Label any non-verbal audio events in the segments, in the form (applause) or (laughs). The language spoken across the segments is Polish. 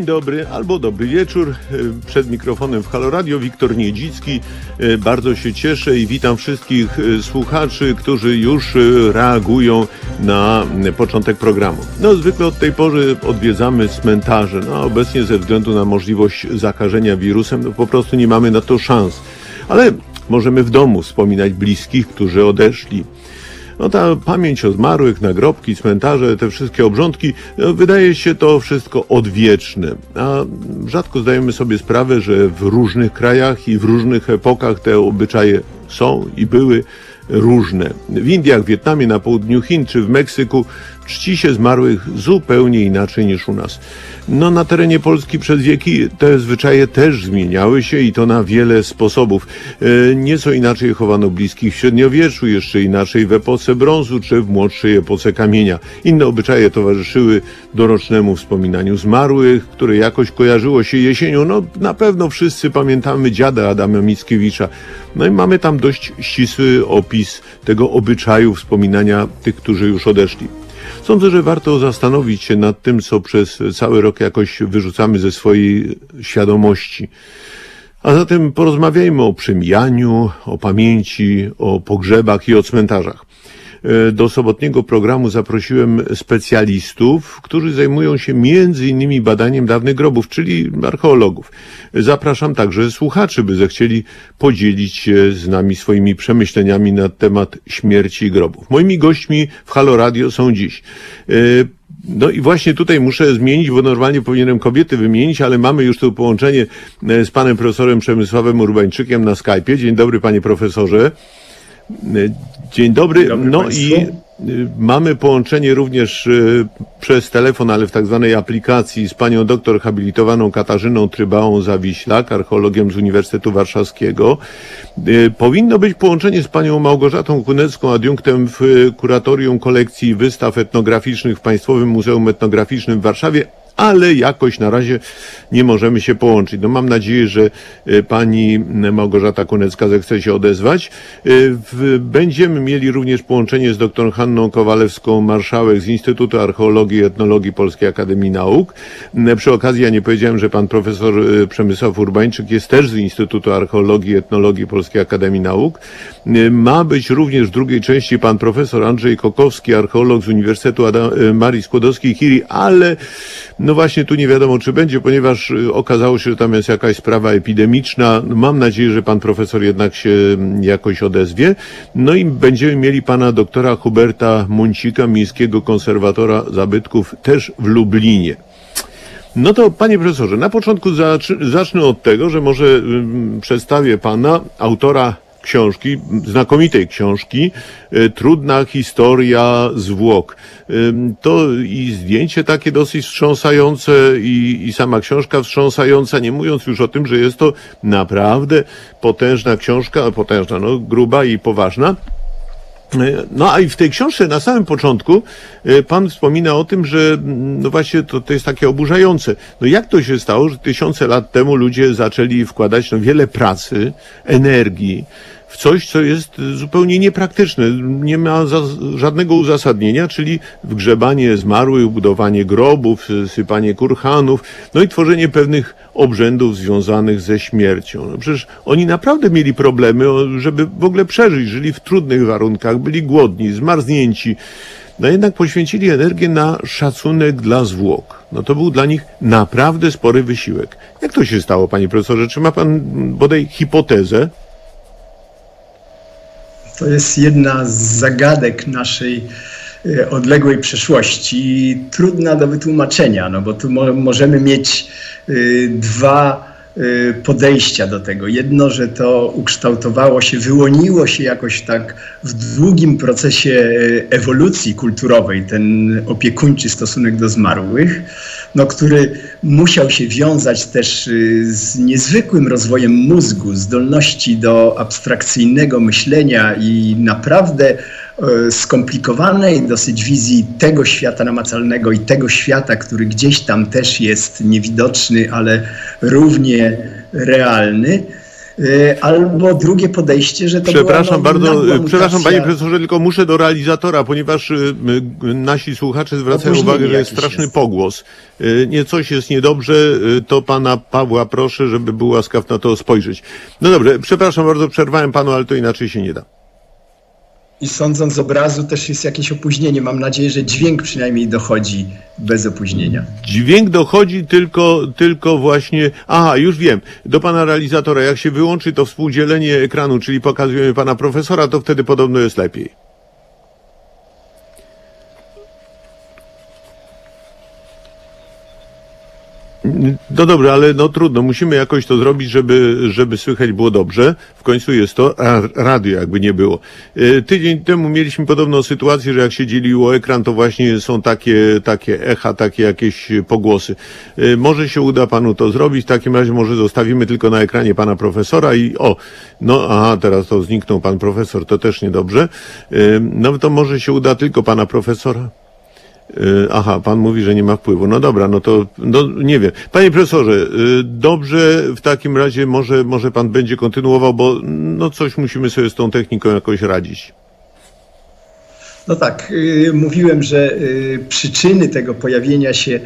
Dzień dobry albo dobry wieczór. Przed mikrofonem w Halo Radio Wiktor Niedzicki. Bardzo się cieszę i witam wszystkich słuchaczy, którzy już reagują na początek programu. No zwykle od tej pory odwiedzamy cmentarze. No obecnie ze względu na możliwość zakażenia wirusem no, po prostu nie mamy na to szans. Ale możemy w domu wspominać bliskich, którzy odeszli. No ta pamięć o zmarłych, nagrobki, cmentarze, te wszystkie obrządki, no, wydaje się to wszystko odwieczne. A rzadko zdajemy sobie sprawę, że w różnych krajach i w różnych epokach te obyczaje są i były różne. W Indiach, Wietnamie, na południu Chin czy w Meksyku czci się zmarłych zupełnie inaczej niż u nas. No na terenie Polski przez wieki te zwyczaje też zmieniały się i to na wiele sposobów. E, nieco inaczej chowano bliskich w średniowieczu, jeszcze inaczej w epoce brązu czy w młodszej epoce kamienia. Inne obyczaje towarzyszyły dorocznemu wspominaniu zmarłych, które jakoś kojarzyło się jesienią. No na pewno wszyscy pamiętamy dziada Adama Mickiewicza. No i mamy tam dość ścisły opis tego obyczaju wspominania tych, którzy już odeszli. Sądzę, że warto zastanowić się nad tym, co przez cały rok jakoś wyrzucamy ze swojej świadomości. A zatem porozmawiajmy o przemijaniu, o pamięci, o pogrzebach i o cmentarzach. E, do sobotniego programu zaprosiłem specjalistów, którzy zajmują się między innymi badaniem dawnych grobów, czyli archeologów. Zapraszam także słuchaczy, by zechcieli podzielić się z nami swoimi przemyśleniami na temat śmierci grobów. Moimi gośćmi w Halo Radio są dziś e, no i właśnie tutaj muszę zmienić, bo normalnie powinienem kobiety wymienić, ale mamy już tu połączenie e, z panem profesorem Przemysławem Urbańczykiem na Skype'ie. Dzień dobry panie profesorze. Dzień dobry. dobry no Państwu. i y, mamy połączenie również y, przez telefon, ale w tak zwanej aplikacji z panią doktor habilitowaną Katarzyną Trybałą Zawiślak, archeologiem z Uniwersytetu Warszawskiego. Y, powinno być połączenie z panią Małgorzatą Kunecką, adiunktem w kuratorium kolekcji wystaw etnograficznych w Państwowym Muzeum Etnograficznym w Warszawie, ale jakoś na razie nie możemy się połączyć. No mam nadzieję, że e, pani Małgorzata Kunecka zechce się odezwać. E, będziemy mieli również połączenie z dr Hanną Kowalewską-Marszałek z Instytutu Archeologii i Etnologii Polskiej Akademii Nauk. E, przy okazji ja nie powiedziałem, że pan profesor Przemysław Urbańczyk jest też z Instytutu Archeologii i Etnologii Polskiej Akademii Nauk. Ma być również w drugiej części pan profesor Andrzej Kokowski, archeolog z Uniwersytetu Adam, Marii Skłodowskiej-Curie, ale no właśnie tu nie wiadomo, czy będzie, ponieważ y, okazało się, że tam jest jakaś sprawa epidemiczna. Mam nadzieję, że pan profesor jednak się mm, jakoś odezwie. No i będziemy mieli pana doktora Huberta Muncika, miejskiego konserwatora zabytków, też w Lublinie. No to panie profesorze, na początku zacznę od tego, że może mm, przedstawię pana, autora książki, znakomitej książki, e, Trudna historia zwłok. To i zdjęcie takie dosyć wstrząsające i, i sama książka wstrząsająca, nie mówiąc już o tym, że jest to naprawdę potężna książka, potężna, no gruba i poważna. E, no a i w tej książce na samym początku pan wspomina o tym, że no właśnie to, to jest takie oburzające. No jak to się stało, że tysiące lat temu ludzie zaczęli wkładać no wiele pracy, energii, w coś, co jest zupełnie niepraktyczne, nie ma żadnego uzasadnienia, czyli wgrzebanie zmarłych, budowanie grobów, sypanie kurhanów, no i tworzenie pewnych obrzędów związanych ze śmiercią. No przecież oni naprawdę mieli problemy, żeby w ogóle przeżyć, żyli w trudnych warunkach, byli głodni, zmarznięci. No jednak poświęcili energię na szacunek dla zwłok. No to był dla nich naprawdę spory wysiłek. Jak to się stało, panie profesorze? Czy ma pan bodaj hipotezę? To jest jedna z zagadek naszej e, odległej przeszłości, trudna do wytłumaczenia, no bo tu mo możemy mieć y, dwa Y, podejścia do tego. Jedno, że to ukształtowało się, wyłoniło się jakoś tak w długim procesie ewolucji kulturowej, ten opiekuńczy stosunek do zmarłych, no, który musiał się wiązać też y, z niezwykłym rozwojem mózgu, zdolności do abstrakcyjnego myślenia i naprawdę E, skomplikowanej dosyć wizji tego świata namacalnego i tego świata, który gdzieś tam też jest niewidoczny, ale równie realny. E, albo drugie podejście, że to Przepraszam była, no, bardzo, nagła przepraszam panie profesorze, tylko muszę do realizatora, ponieważ y, nasi słuchacze zwracają uwagę, że jest straszny jest. pogłos. Nie, coś jest niedobrze, to pana Pawła proszę, żeby był łaskaw na to spojrzeć. No dobrze, przepraszam bardzo, przerwałem panu, ale to inaczej się nie da. I sądząc z obrazu też jest jakieś opóźnienie. Mam nadzieję, że dźwięk przynajmniej dochodzi bez opóźnienia. Dźwięk dochodzi tylko, tylko właśnie. Aha, już wiem. Do pana realizatora. Jak się wyłączy to współdzielenie ekranu, czyli pokazujemy pana profesora, to wtedy podobno jest lepiej. No dobrze, ale no trudno, musimy jakoś to zrobić, żeby, żeby słychać było dobrze. W końcu jest to ra- radio, jakby nie było. E, Tydzień temu mieliśmy podobną sytuację, że jak się dzieliło ekran, to właśnie są takie, takie echa, takie jakieś pogłosy. E, Może się uda panu to zrobić, w takim razie może zostawimy tylko na ekranie pana profesora i o, no aha, teraz to zniknął pan profesor, to też niedobrze. E, No to może się uda tylko pana profesora. Y, Aha, pan mówi, że nie ma wpływu. No dobra, no to no, nie wiem. Panie profesorze, y, dobrze w takim razie może, może pan będzie kontynuował, bo no coś musimy sobie z tą techniką jakoś radzić. No tak, y, mówiłem, że przyczyny tego pojawienia się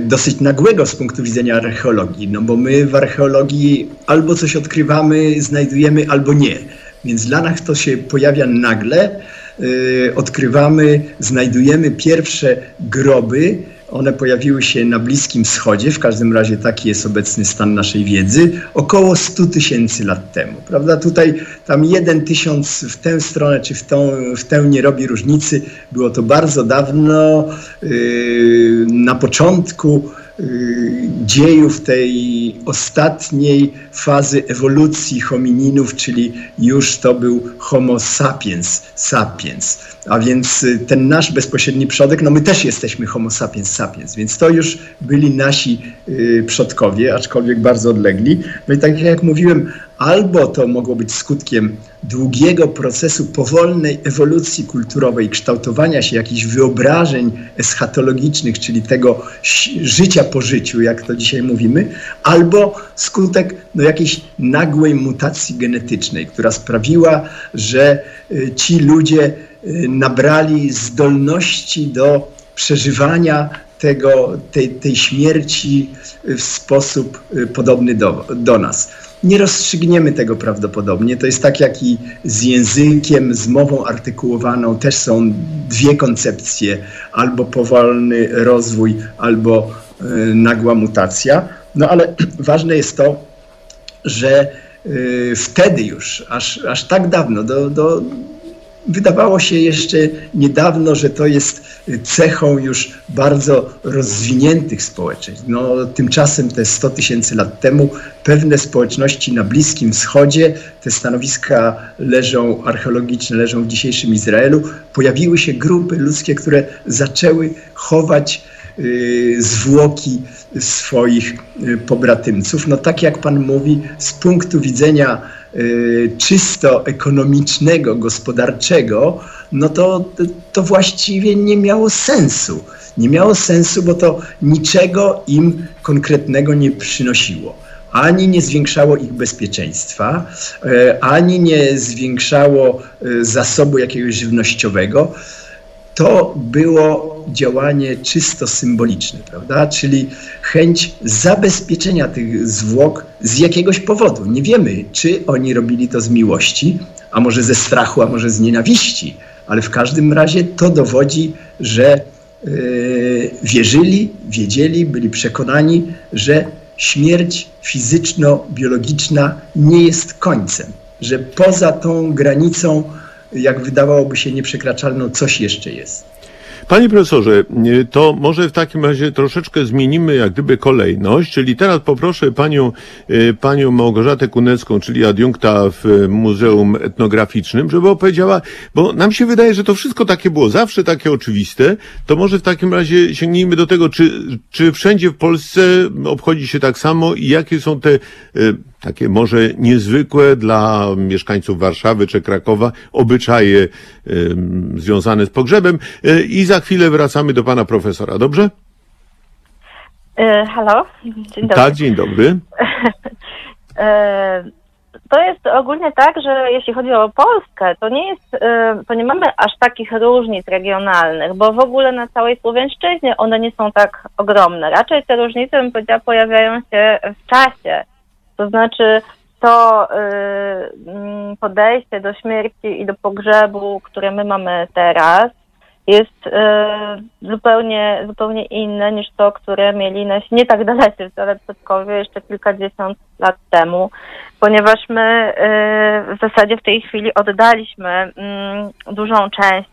dosyć nagłego z punktu widzenia archeologii, no bo my w archeologii albo coś odkrywamy, znajdujemy, albo nie. Więc dla nas to się pojawia nagle. Y, Odkrywamy, znajdujemy pierwsze groby. One pojawiły się na Bliskim Wschodzie, w każdym razie taki jest obecny stan naszej wiedzy, około 100 tysięcy lat temu. Prawda? Tutaj tam jeden tysiąc w tę stronę czy w, tą, w tę nie robi różnicy. Było to bardzo dawno, yy, na początku dziejów tej ostatniej fazy ewolucji homininów, czyli już to był Homo sapiens sapiens. A więc y, ten nasz bezpośredni przodek, no my też jesteśmy Homo sapiens sapiens, więc to już byli nasi y, przodkowie, aczkolwiek bardzo odlegli. No i tak jak mówiłem, albo to mogło być skutkiem długiego procesu powolnej ewolucji kulturowej, kształtowania się jakichś wyobrażeń eschatologicznych, czyli tego życia po życiu, jak to dzisiaj mówimy, albo skutek no, jakiejś nagłej mutacji genetycznej, która sprawiła, że y, ci ludzie y, nabrali zdolności do przeżywania tego, tej, tej śmierci w sposób y, podobny do, do nas. Nie rozstrzygniemy tego prawdopodobnie. To jest tak jak i z językiem, z mową artykułowaną. Też są dwie koncepcje: albo powolny rozwój, albo y, nagła mutacja. No ale (clears throat) ważne jest to, że y, wtedy już, aż, aż tak dawno, do, do, wydawało się jeszcze niedawno, że to jest cechą już bardzo rozwiniętych społeczeństw. No, tymczasem te 100 tysięcy lat temu pewne społeczności na Bliskim Wschodzie, te stanowiska leżą, archeologiczne leżą w dzisiejszym Izraelu, pojawiły się grupy ludzkie, które zaczęły chować y, zwłoki swoich y, pobratymców. No tak jak pan mówi, z punktu widzenia czysto ekonomicznego, gospodarczego, no to, to właściwie nie miało sensu. Nie miało sensu, bo to niczego im konkretnego nie przynosiło. Ani nie zwiększało ich bezpieczeństwa, e, ani nie zwiększało e, zasobu jakiegoś żywnościowego to było działanie czysto symboliczne, prawda? Czyli chęć zabezpieczenia tych zwłok z jakiegoś powodu. Nie wiemy, czy oni robili to z miłości, a może ze strachu, a może z nienawiści, ale w każdym razie to dowodzi, że yy, wierzyli, wiedzieli, byli przekonani, że śmierć fizyczno-biologiczna nie jest końcem, że poza tą granicą jak wydawałoby się nieprzekraczalną, coś jeszcze jest. Panie profesorze, y, to może w takim razie troszeczkę zmienimy jak gdyby kolejność, czyli teraz poproszę panią, y, panią Małgorzatę Kunecką, czyli adiunkta w Muzeum Etnograficznym, żeby opowiedziała, bo nam się wydaje, że to wszystko takie było zawsze takie oczywiste, to może w takim razie sięgnijmy do tego, czy, czy wszędzie w Polsce obchodzi się tak samo i jakie są te y, takie może niezwykłe dla mieszkańców Warszawy czy Krakowa obyczaje y, związane z pogrzebem y, i za chwilę wracamy do pana profesora, dobrze? E, halo, dzień dobry. Tak, dzień dobry. (laughs) E, to jest ogólnie tak, że jeśli chodzi o Polskę, to nie jest, to nie mamy aż takich różnic regionalnych, bo w ogóle na całej Słowiańszczyźnie one nie są tak ogromne. Raczej te różnice, bym powiedziała, pojawiają się w czasie. To znaczy to y, mm, podejście do śmierci i do pogrzebu, które my mamy teraz, jest e, zupełnie, zupełnie inne niż to, które mieli nasi nie tak dalecy wcale przodkowie jeszcze kilkadziesiąt lat temu, ponieważ my e, w zasadzie w tej chwili oddaliśmy mm, dużą część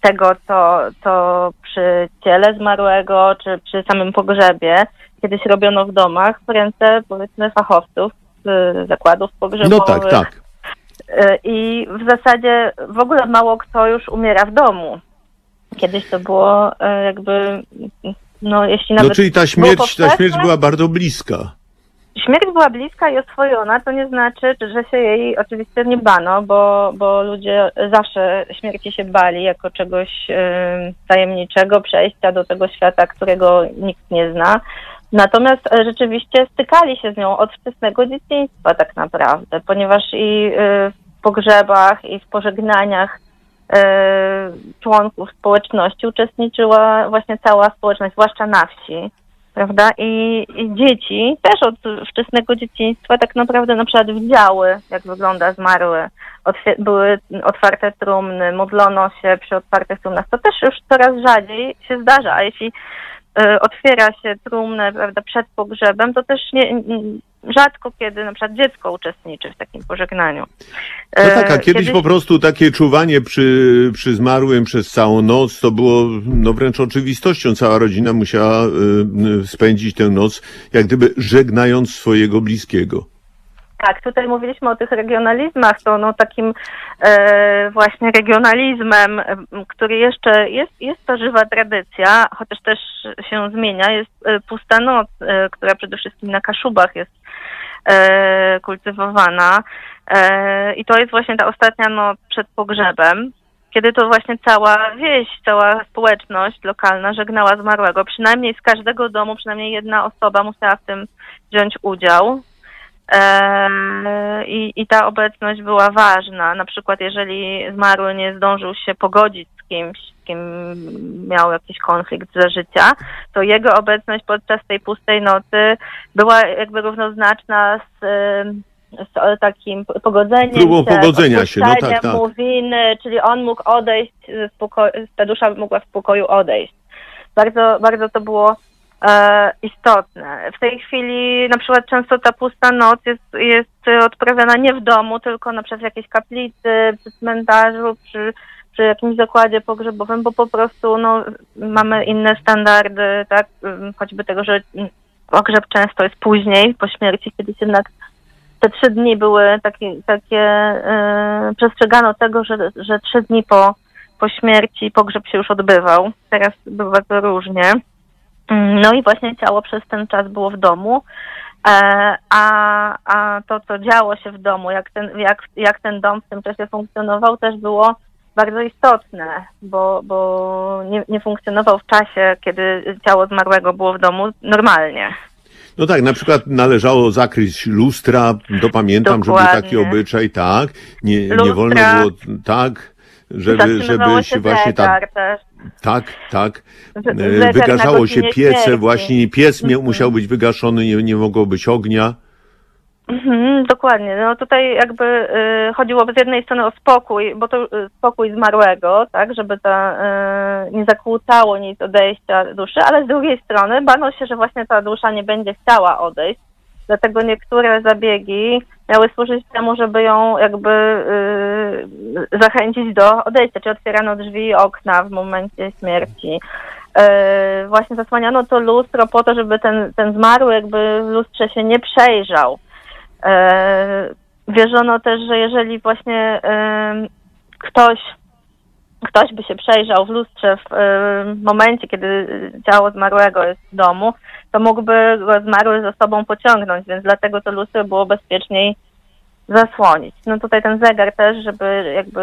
tego, co, co przy ciele zmarłego, czy przy samym pogrzebie kiedyś robiono w domach w ręce, powiedzmy, fachowców z zakładów pogrzebowych. No tak, tak. Y, I w zasadzie w ogóle mało kto już umiera w domu. Kiedyś to było y, jakby, no jeśli nawet... No czyli ta śmierć, ta śmierć była bardzo bliska. Śmierć była bliska i oswojona, to nie znaczy, że się jej oczywiście nie bano, bo, bo ludzie zawsze śmierci się bali jako czegoś y, tajemniczego, przejścia do tego świata, którego nikt nie zna. Natomiast e, rzeczywiście stykali się z nią od wczesnego dzieciństwa tak naprawdę, ponieważ i y, w pogrzebach, i w pożegnaniach y, członków społeczności uczestniczyła właśnie cała społeczność, zwłaszcza na wsi prawda? I, I, dzieci też od wczesnego dzieciństwa tak naprawdę na przykład widziały, jak wygląda zmarły. Były otwarte trumny, modlono się przy otwartych trumnach. To też już coraz rzadziej się zdarza, a jeśli otwiera się trumnę, prawda, przed pogrzebem, to też nie, rzadko kiedy na przykład dziecko uczestniczy w takim pożegnaniu. No tak, a E, kiedyś po prostu takie czuwanie przy, przy zmarłym przez całą noc to było no wręcz oczywistością. Cała rodzina musiała y, spędzić tę noc jak gdyby żegnając swojego bliskiego. Tak, tutaj mówiliśmy o tych regionalizmach, to no takim e, właśnie regionalizmem, m, który jeszcze jest, jest to żywa tradycja, chociaż też się zmienia, jest e, pusta noc, e, która przede wszystkim na Kaszubach jest e, kultywowana e, i to jest właśnie ta ostatnia noc przed pogrzebem, kiedy to właśnie cała wieś, cała społeczność lokalna żegnała zmarłego. Przynajmniej z każdego domu, przynajmniej jedna osoba musiała w tym wziąć udział. I, I ta obecność była ważna. Na przykład, jeżeli zmarły nie zdążył się pogodzić z kimś, z kim miał jakiś konflikt za życia, to jego obecność podczas tej pustej nocy była jakby równoznaczna z, z takim pogodzeniem Próbą się, pogodzenia się, no tak, tak. mu winy, czyli on mógł odejść spokoju, ta dusza mogła w spokoju odejść. Bardzo, bardzo to było e, istotne. W tej chwili na przykład często ta pusta noc jest, jest odprawiana nie w domu, tylko na przykład w jakiejś kaplicy, przy cmentarzu, przy, przy jakimś zakładzie pogrzebowym, bo po prostu no, mamy inne standardy, tak, Ym, choćby tego, że mm, pogrzeb często jest później, po śmierci, kiedyś jednak te trzy dni były takie, takie yy, przestrzegano tego, że, że trzy dni po, po śmierci pogrzeb się już odbywał. Teraz bywa to różnie. Mm, No i właśnie ciało przez ten czas było w domu, e, a, a to, co działo się w domu, jak ten, jak, jak ten dom w tym czasie funkcjonował, też było bardzo istotne, bo, bo nie, nie funkcjonował w czasie, kiedy ciało zmarłego było w domu normalnie. No tak, na przykład należało zakryć lustra, to pamiętam, że był Dokładnie. taki obyczaj, tak. Nie, nie Lustra. wolno było tak, żeby, żeby się właśnie tak, też. Tak, tak. E, Wygaszało się piece, właśnie piec mia- Mhm. musiał być wygaszony, nie, nie mogło być ognia. Mhm, dokładnie. No tutaj jakby y, chodziło z jednej strony o spokój, bo to y, spokój zmarłego, tak, żeby ta y, nie zakłócało nic odejścia duszy, ale z drugiej strony bano się, że właśnie ta dusza nie będzie chciała odejść. Dlatego niektóre zabiegi miały służyć temu, żeby ją jakby y, zachęcić do odejścia, czy otwierano drzwi i okna w momencie śmierci. Y, właśnie zasłaniano to lustro po to, żeby ten, ten zmarły jakby w lustrze się nie przejrzał. E, wierzono też, że jeżeli właśnie em, ktoś, ktoś by się przejrzał w lustrze w em, momencie, kiedy ciało zmarłego jest w domu, to mógłby go zmarły za sobą pociągnąć, więc dlatego to lustro było bezpieczniej zasłonić. No tutaj ten zegar też, żeby jakby,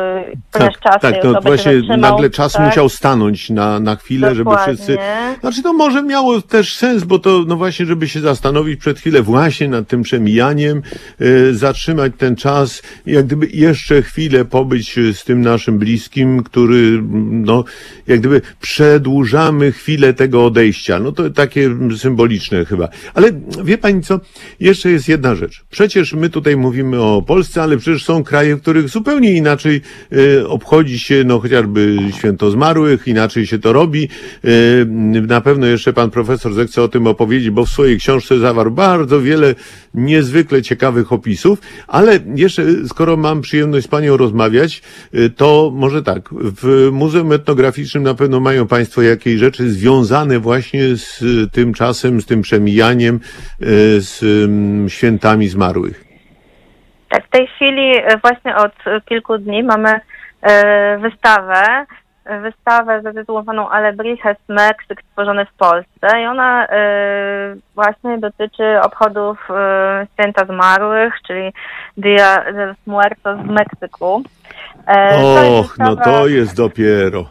ponieważ czas tak, no osoby się właśnie nagle czas tak? musiał stanąć na, na chwilę, żeby Dokładnie. wszyscy... Znaczy to może miało też sens, bo to no właśnie, żeby się zastanowić przed chwilę właśnie nad tym przemijaniem, e, zatrzymać ten czas, jak gdyby jeszcze chwilę pobyć z tym naszym bliskim, który no jak gdyby przedłużamy chwilę tego odejścia. No to takie symboliczne chyba. Ale wie pani co, jeszcze jest jedna rzecz. Przecież my tutaj mówimy o Polsce, ale przecież są kraje, w których zupełnie inaczej e, obchodzi się no chociażby święto zmarłych, inaczej się to robi. E, na pewno jeszcze pan profesor zechce o tym opowiedzieć, bo w swojej książce zawarł bardzo wiele niezwykle ciekawych opisów, ale jeszcze skoro mam przyjemność z panią rozmawiać, e, to może tak, w Muzeum Etnograficznym na pewno mają państwo jakieś rzeczy związane właśnie z tym czasem, z tym przemijaniem, z mm, świętami zmarłych. W tej chwili e, właśnie od e, kilku dni mamy e, wystawę, wystawę zatytułowaną Alebrijes Meksyk stworzony w Polsce i ona właśnie dotyczy obchodów Święta Zmarłych, czyli Dia de los Muertos w Meksyku. Och, no wystawa- to jest dopiero.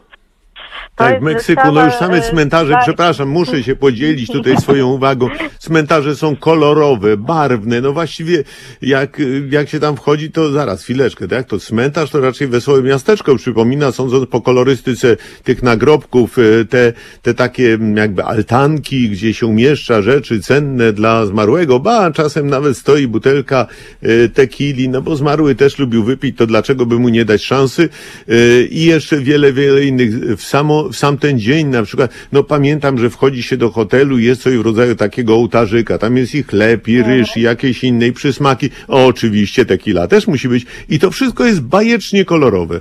To Tak, w Meksyku, no już same cmentarze, tak. przepraszam, muszę się podzielić tutaj swoją uwagą. Cmentarze są kolorowe, barwne, no właściwie jak, jak się tam wchodzi, to zaraz, chwileczkę, tak? To cmentarz to raczej wesołe miasteczko przypomina, sądząc po kolorystyce tych nagrobków, e, te, te takie mm, jakby altanki, gdzie się umieszcza rzeczy cenne dla zmarłego, ba, czasem nawet stoi butelka e, tequili, no bo zmarły też lubił wypić, to dlaczego by mu nie dać szansy? E, I jeszcze wiele, wiele innych. W, samo, w sam ten dzień na przykład, no pamiętam, że wchodzi się do hotelu i jest coś w rodzaju takiego ołtarzyka. Tam jest i chleb, i ryż, i jakieś inne, i przysmaki. O, oczywiście tequila też musi być. I to wszystko jest bajecznie kolorowe.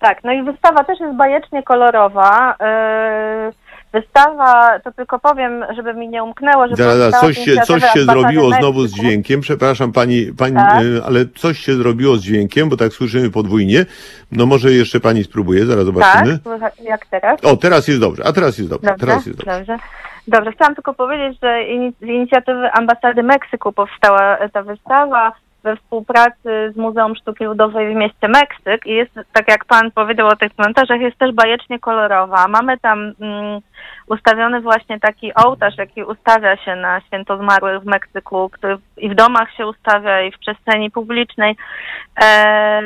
Tak, no i wystawa też jest bajecznie kolorowa. Yy, Wystawa, to tylko powiem, żeby mi nie umknęło, że powstała coś się, coś się zrobiło znowu z dźwiękiem. Przepraszam pani, pani Tak. e, ale coś się zrobiło z dźwiękiem, bo tak słyszymy podwójnie. No może jeszcze pani spróbuje, zaraz Tak, zobaczymy. słychać- jak teraz? O, teraz jest dobrze, a teraz jest dobrze, Dobrze, teraz jest dobrze. dobrze. Dobrze, chciałam tylko powiedzieć, że z inicjatywy Ambasady Meksyku powstała ta wystawa we współpracy z Muzeum Sztuki Ludowej w mieście Meksyk i jest, tak jak pan powiedział o tych cmentarzach, jest też bajecznie kolorowa. Mamy tam mm, ustawiony właśnie taki ołtarz, jaki ustawia się na święto zmarłych w Meksyku, który i w domach się ustawia, i w przestrzeni publicznej, e,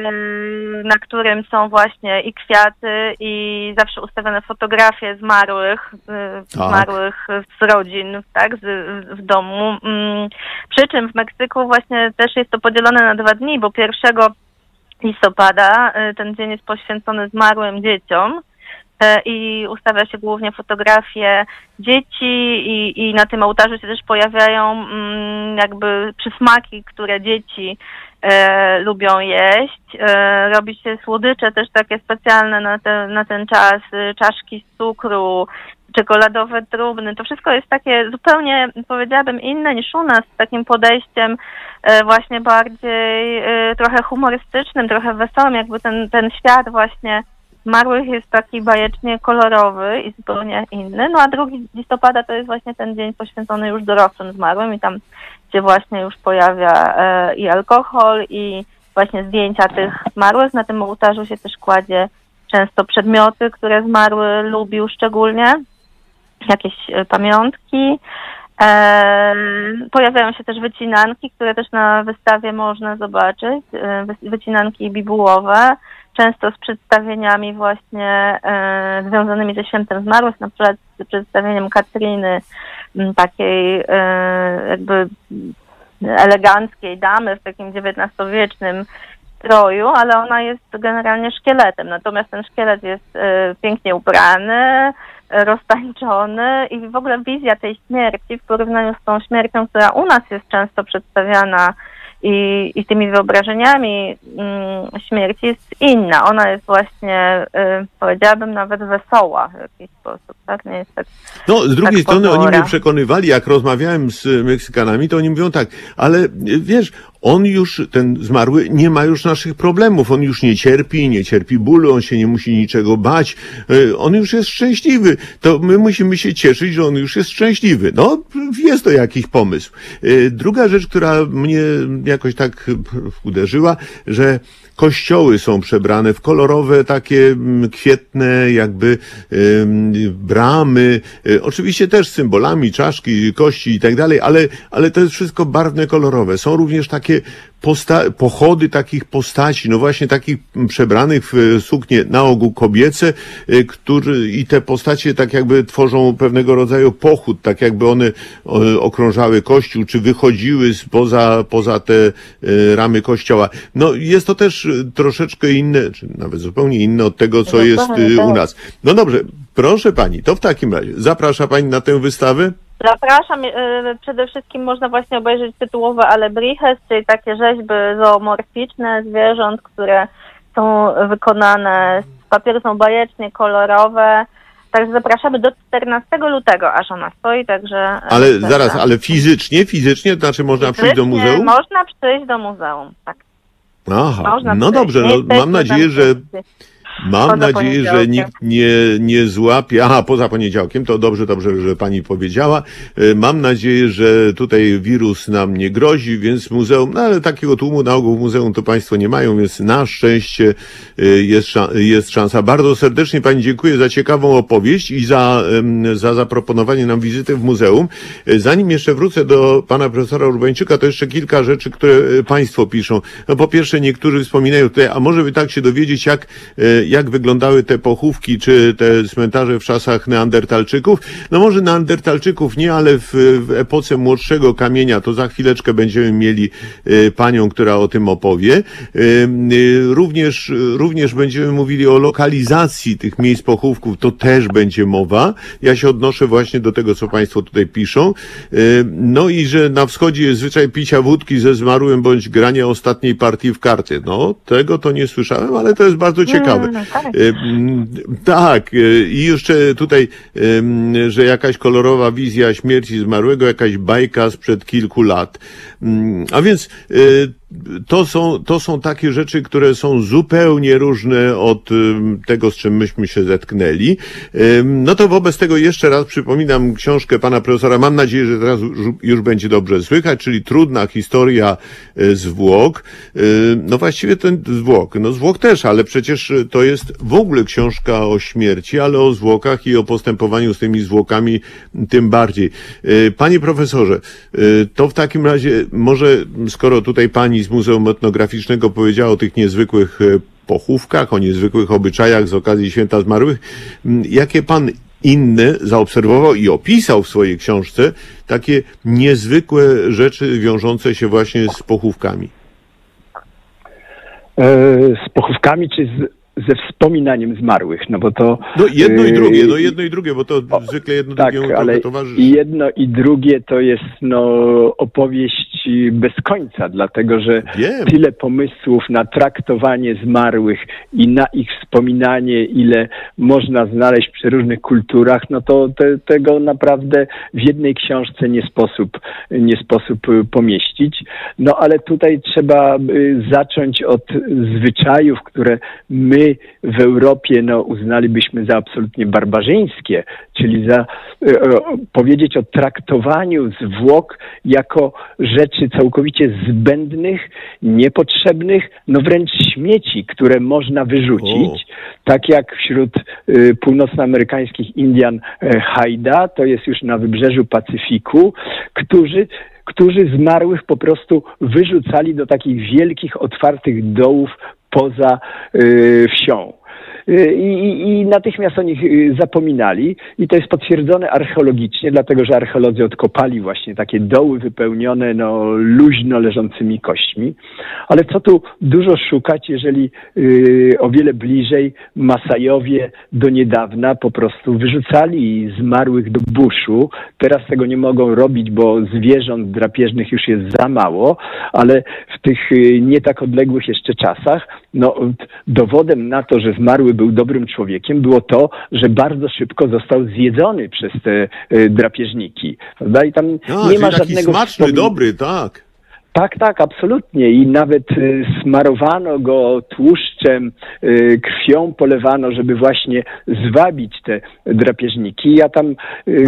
na którym są właśnie i kwiaty, i zawsze ustawione fotografie zmarłych, y, zmarłych z rodzin, tak, z, w domu. Mm, Przy czym w Meksyku właśnie też jest to podzielone na dwa dni, bo 1 listopada y, ten dzień jest poświęcony zmarłym dzieciom e, i ustawia się głównie fotografie dzieci i, i na tym ołtarzu się też pojawiają mm, jakby przysmaki, które dzieci e, lubią jeść. E, robi się słodycze też takie specjalne na, te, na ten czas, y, czaszki z cukru, czekoladowe trumny. To wszystko jest takie zupełnie, powiedziałabym, inne niż u nas, z takim podejściem e, właśnie bardziej e, trochę humorystycznym, trochę wesołym, jakby ten, ten świat właśnie zmarłych jest taki bajecznie kolorowy i zupełnie inny. No a 2 listopada to jest właśnie ten dzień poświęcony już dorosłym zmarłym i tam się właśnie już pojawia e, i alkohol i właśnie zdjęcia tych zmarłych. Na tym ołtarzu się też kładzie często przedmioty, które zmarły lubił szczególnie, jakieś e, pamiątki. E, pojawiają się też wycinanki, które też na wystawie można zobaczyć, e, wy- wycinanki bibułowe, często z przedstawieniami właśnie e, związanymi ze świętem zmarłych, na przykład z przedstawieniem Katriny, takiej e, jakby eleganckiej damy w takim XIX-wiecznym stroju, ale ona jest generalnie szkieletem. Natomiast ten szkielet jest e, pięknie ubrany, roztańczony i w ogóle wizja tej śmierci w porównaniu z tą śmiercią, która u nas jest często przedstawiana i, i tymi wyobrażeniami mm, śmierci jest inna. Ona jest właśnie, y, powiedziałabym, nawet wesoła w jakiś sposób. tak? Nie jest tak. No, z drugiej tak strony oni mnie przekonywali, jak rozmawiałem z Meksykanami, to oni mówią tak, ale y, wiesz, on już, ten zmarły, nie ma już naszych problemów, on już nie cierpi, nie cierpi bólu, on się nie musi niczego bać, y, on już jest szczęśliwy, to my musimy się cieszyć, że on już jest szczęśliwy. No, jest to jakiś pomysł. Y, Druga rzecz, która mnie jakoś tak uderzyła, że kościoły są przebrane w kolorowe, takie mm, kwietne, jakby bramy, y, oczywiście też symbolami, czaszki, kości i tak dalej, ale, ale to jest wszystko barwne, kolorowe. Są również takie posta- pochody takich postaci, no właśnie takich przebranych w y, suknie na ogół kobiece, y, który, i te postacie tak jakby tworzą pewnego rodzaju pochód, tak jakby one o, okrążały kościół, czy wychodziły poza, poza te y, ramy kościoła. No jest to też y, troszeczkę inne, czy nawet zupełnie inne od tego, co No jest y, u tak. nas. No dobrze, proszę pani, to w takim razie zaprasza pani na tę wystawę? Zapraszam, y, przede wszystkim można właśnie obejrzeć tytułowe Alebrijes, czyli takie rzeźby zoomorficzne zwierząt, które są wykonane z papieru, są bajecznie kolorowe. Także zapraszamy do 14 lutego, aż ona stoi, także... e, Ale także- zaraz, ale fizycznie, fizycznie, to znaczy można przyjść do Fizycznie muzeum? Można przyjść do muzeum, tak. Aha, Można no przyjść. dobrze, no, mam nadzieję, że. Mam nadzieję, że nikt nie, nie złapie. Aha, poza poniedziałkiem, to dobrze, dobrze, że pani powiedziała. E, Mam nadzieję, że tutaj wirus nam nie grozi, więc muzeum, no ale takiego tłumu na ogół w muzeum to państwo nie mają, więc na szczęście e, jest, jest szansa. Bardzo serdecznie pani dziękuję za ciekawą opowieść i za, za zaproponowanie nam wizyty w muzeum. E, Zanim jeszcze wrócę do pana profesora Urbańczyka, to jeszcze kilka rzeczy, które państwo piszą. No po pierwsze, niektórzy wspominają tutaj, a może by tak się dowiedzieć, jak, jak wyglądały te pochówki, czy te cmentarze w czasach neandertalczyków. No może neandertalczyków nie, ale w, w epoce młodszego kamienia, to za chwileczkę będziemy mieli e, panią, która o tym opowie. E, e, Również, również będziemy mówili o lokalizacji tych miejsc pochówków, to też będzie mowa. Ja się odnoszę właśnie do tego, co państwo tutaj piszą. No i że na wschodzie jest zwyczaj picia wódki ze zmarłym bądź grania ostatniej partii w karty. No, tego to nie słyszałem, ale to jest bardzo ciekawe. Mm, tak. E, Tak, e, i jeszcze tutaj, że jakaś kolorowa wizja śmierci zmarłego, jakaś bajka sprzed kilku lat. Mm, A więc e, to są, to są takie rzeczy, które są zupełnie różne od em, tego, z czym myśmy się zetknęli. No to wobec tego jeszcze raz przypominam książkę pana profesora. Mam nadzieję, że teraz już, będzie dobrze słychać, czyli trudna historia e, zwłok. No właściwie ten zwłok, no zwłok też, ale przecież to jest w ogóle książka o śmierci, ale o zwłokach i o postępowaniu z tymi zwłokami tym bardziej. Panie profesorze, to w takim razie może, skoro tutaj pani z Muzeum Etnograficznego powiedziała o tych niezwykłych e, pochówkach, o niezwykłych obyczajach z okazji Święta Zmarłych, jakie pan inne zaobserwował i opisał w swojej książce takie niezwykłe rzeczy wiążące się właśnie z pochówkami. E, z pochówkami czy z, ze wspominaniem zmarłych, no bo to... No jedno i e, drugie, no jedno i drugie, bo to zwykle jedno Tak, drugiemu ale towarzyszy. jedno i drugie to jest no, opowieść bez końca, dlatego że Wiem. tyle pomysłów na traktowanie zmarłych i na ich wspominanie, ile można znaleźć przy różnych kulturach, no to te, tego naprawdę w jednej książce nie sposób, nie sposób y, pomieścić. No ale tutaj trzeba y, zacząć od zwyczajów, które my w Europie no, uznalibyśmy za absolutnie barbarzyńskie, czyli za o, powiedzieć o traktowaniu zwłok jako rzeczy całkowicie zbędnych, niepotrzebnych, no wręcz śmieci, które można wyrzucić. Tak jak wśród y, północnoamerykańskich Indian e, Haida, to jest już na wybrzeżu Pacyfiku, którzy którzy zmarłych po prostu wyrzucali do takich wielkich, otwartych dołów poza y, wsią. Y, I, i- natychmiast o nich y, zapominali, i to jest potwierdzone archeologicznie, dlatego że archeolodzy odkopali właśnie takie doły wypełnione no, luźno leżącymi kośćmi. Ale co tu dużo szukać, jeżeli y, o wiele bliżej Masajowie do niedawna po prostu wyrzucali zmarłych do buszu. Teraz tego nie mogą robić, bo zwierząt drapieżnych już jest za mało, ale w tych y, nie tak odległych jeszcze czasach no, dowodem na to, że zmarły był dobrym człowiekiem, było to, że bardzo szybko został zjedzony przez te y, drapieżniki. Prawda? I tam A, nie ma taki żadnego smaczny, dobry, tak. tak, tak, absolutnie. I nawet y, smarowano go tłuszczem, y, krwią polewano, żeby właśnie zwabić te drapieżniki. Ja tam. y,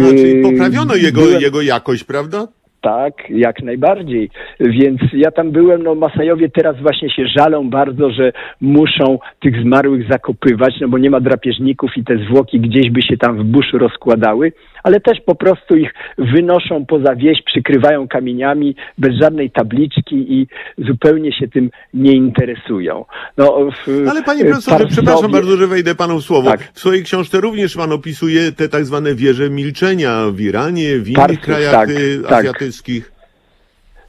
A, czyli poprawiono jego, byłem- jego jakość, prawda? Tak, jak najbardziej. Więc ja tam byłem, no Masajowie teraz właśnie się żalą bardzo, że muszą tych zmarłych zakopywać, no bo nie ma drapieżników i te zwłoki gdzieś by się tam w buszu rozkładały, ale też po prostu ich wynoszą poza wieś, przykrywają kamieniami bez żadnej tabliczki i zupełnie się tym nie interesują. No, w, Ale panie profesorze, Tarsowie- przepraszam bardzo, że wejdę panu w słowo. Tak. W swojej książce również pan opisuje te tak zwane wieże milczenia w Iranie, w innych krajach tak, y, tak. azjatyckich.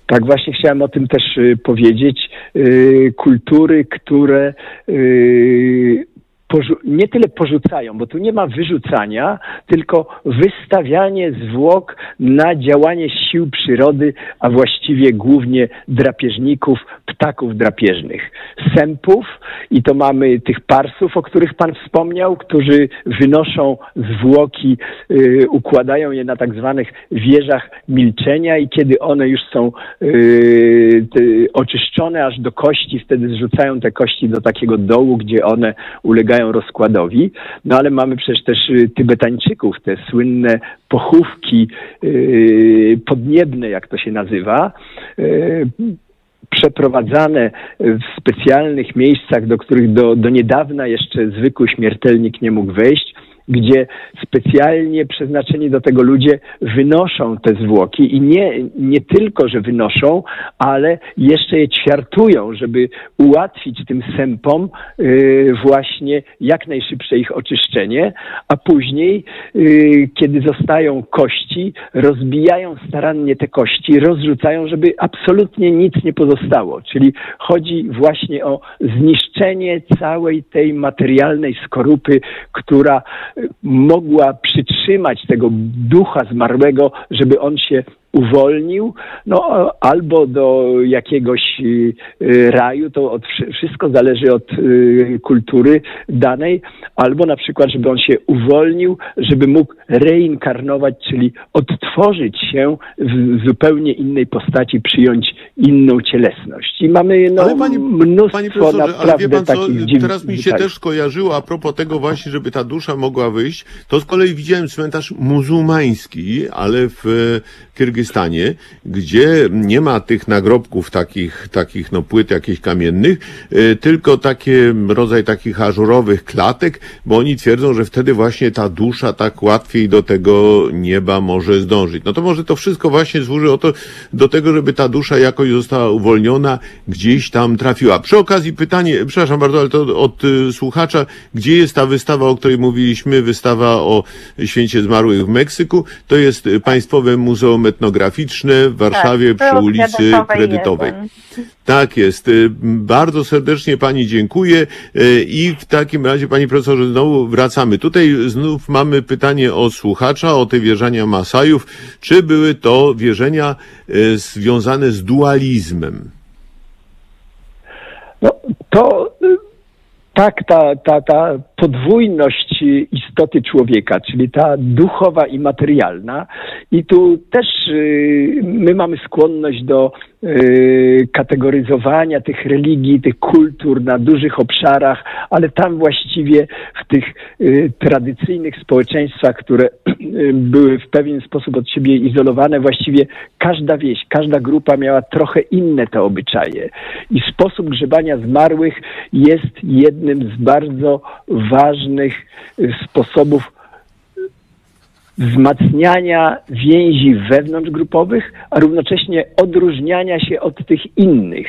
Tak, właśnie chciałem o tym też y, powiedzieć. Y, kultury, które nie tyle porzucają, bo tu nie ma wyrzucania, tylko wystawianie zwłok na działanie sił przyrody, a właściwie głównie drapieżników, ptaków drapieżnych. Sępów i to mamy tych parsów, o których Pan wspomniał, którzy wynoszą zwłoki, y, układają je na tak zwanych wieżach milczenia i kiedy one już są y, ty, oczyszczone aż do kości, wtedy zrzucają te kości do takiego dołu, gdzie one ulegają rozkładowi. No ale mamy przecież też y, Tybetańczyków, te słynne pochówki y, podniebne, jak to się nazywa. Y, przeprowadzane w specjalnych miejscach, do których do, do niedawna jeszcze zwykły śmiertelnik nie mógł wejść, gdzie specjalnie przeznaczeni do tego ludzie wynoszą te zwłoki i nie, nie tylko, że wynoszą, ale jeszcze je ćwiartują, żeby ułatwić tym sępom y, właśnie jak najszybsze ich oczyszczenie, a później, y, kiedy zostają kości, rozbijają starannie te kości, rozrzucają, żeby absolutnie nic nie pozostało. Czyli chodzi właśnie o zniszczenie całej tej materialnej skorupy, która mogła przytrzymać tego ducha zmarłego, żeby on się uwolnił, no albo do jakiegoś y, y, raju, to od, wszy- wszystko zależy od y, kultury danej, albo na przykład, żeby on się uwolnił, żeby mógł reinkarnować, czyli odtworzyć się w zupełnie innej postaci, przyjąć inną cielesność. I mamy no, ale panie, mnóstwo panie ale naprawdę wie pan co, takich dziwnych teraz mi się też skojarzyło a propos tego właśnie, żeby ta dusza mogła wyjść, to z kolei widziałem cmentarz muzułmański, ale w e, Kyrgyzstanie, gdzie nie ma tych nagrobków takich, takich no płyt jakichś kamiennych, e, tylko takie rodzaj takich ażurowych klatek, bo oni twierdzą, że wtedy właśnie ta dusza tak łatwiej do tego nieba może zdążyć. No to może to wszystko właśnie służy o to, do tego, żeby ta dusza jakoś została uwolniona, gdzieś tam trafiła. Przy okazji pytanie, przepraszam bardzo, ale to od y, słuchacza, gdzie jest ta wystawa, o której mówiliśmy, wystawa o święcie zmarłych w Meksyku? To jest y, Państwowe Muzeum Etnograficzne w Warszawie Tak, przy ulicy Kredytowej Kredytowej. Tak jest. Y, Bardzo serdecznie Pani dziękuję y, i w takim razie, Pani Profesorze, znowu wracamy. Tutaj znów mamy pytanie od słuchacza o te wierzenia Masajów. Czy były to wierzenia y, związane z dualizmem? No, to tak, ta, ta, ta podwójność istoty człowieka, czyli ta duchowa i materialna. I tu też y, my mamy skłonność do y, kategoryzowania tych religii, tych kultur na dużych obszarach, ale tam właściwie w tych y, tradycyjnych społeczeństwach, które (clears throat) były w pewien sposób od siebie izolowane, właściwie każda wieś, każda grupa miała trochę inne te obyczaje. I sposób grzebania zmarłych jest jednym z bardzo ważnych y, sposobów wzmacniania więzi wewnątrzgrupowych, a równocześnie odróżniania się od tych innych.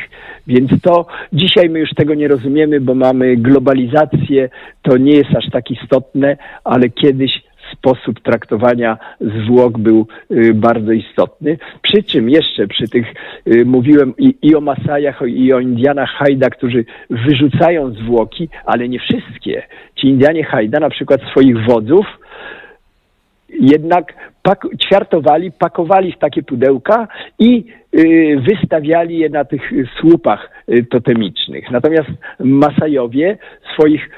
Więc to dzisiaj my już tego nie rozumiemy, bo mamy globalizację, to nie jest aż tak istotne, ale kiedyś sposób traktowania zwłok był y, bardzo istotny. Przy czym jeszcze przy tych, y, mówiłem i, i o Masajach, i o Indianach Hajda, którzy wyrzucają zwłoki, ale nie wszystkie. Ci Indianie Hajda na przykład swoich wodzów jednak pak ćwiartowali, pakowali w takie pudełka i y, wystawiali je na tych słupach y, totemicznych. Natomiast Masajowie swoich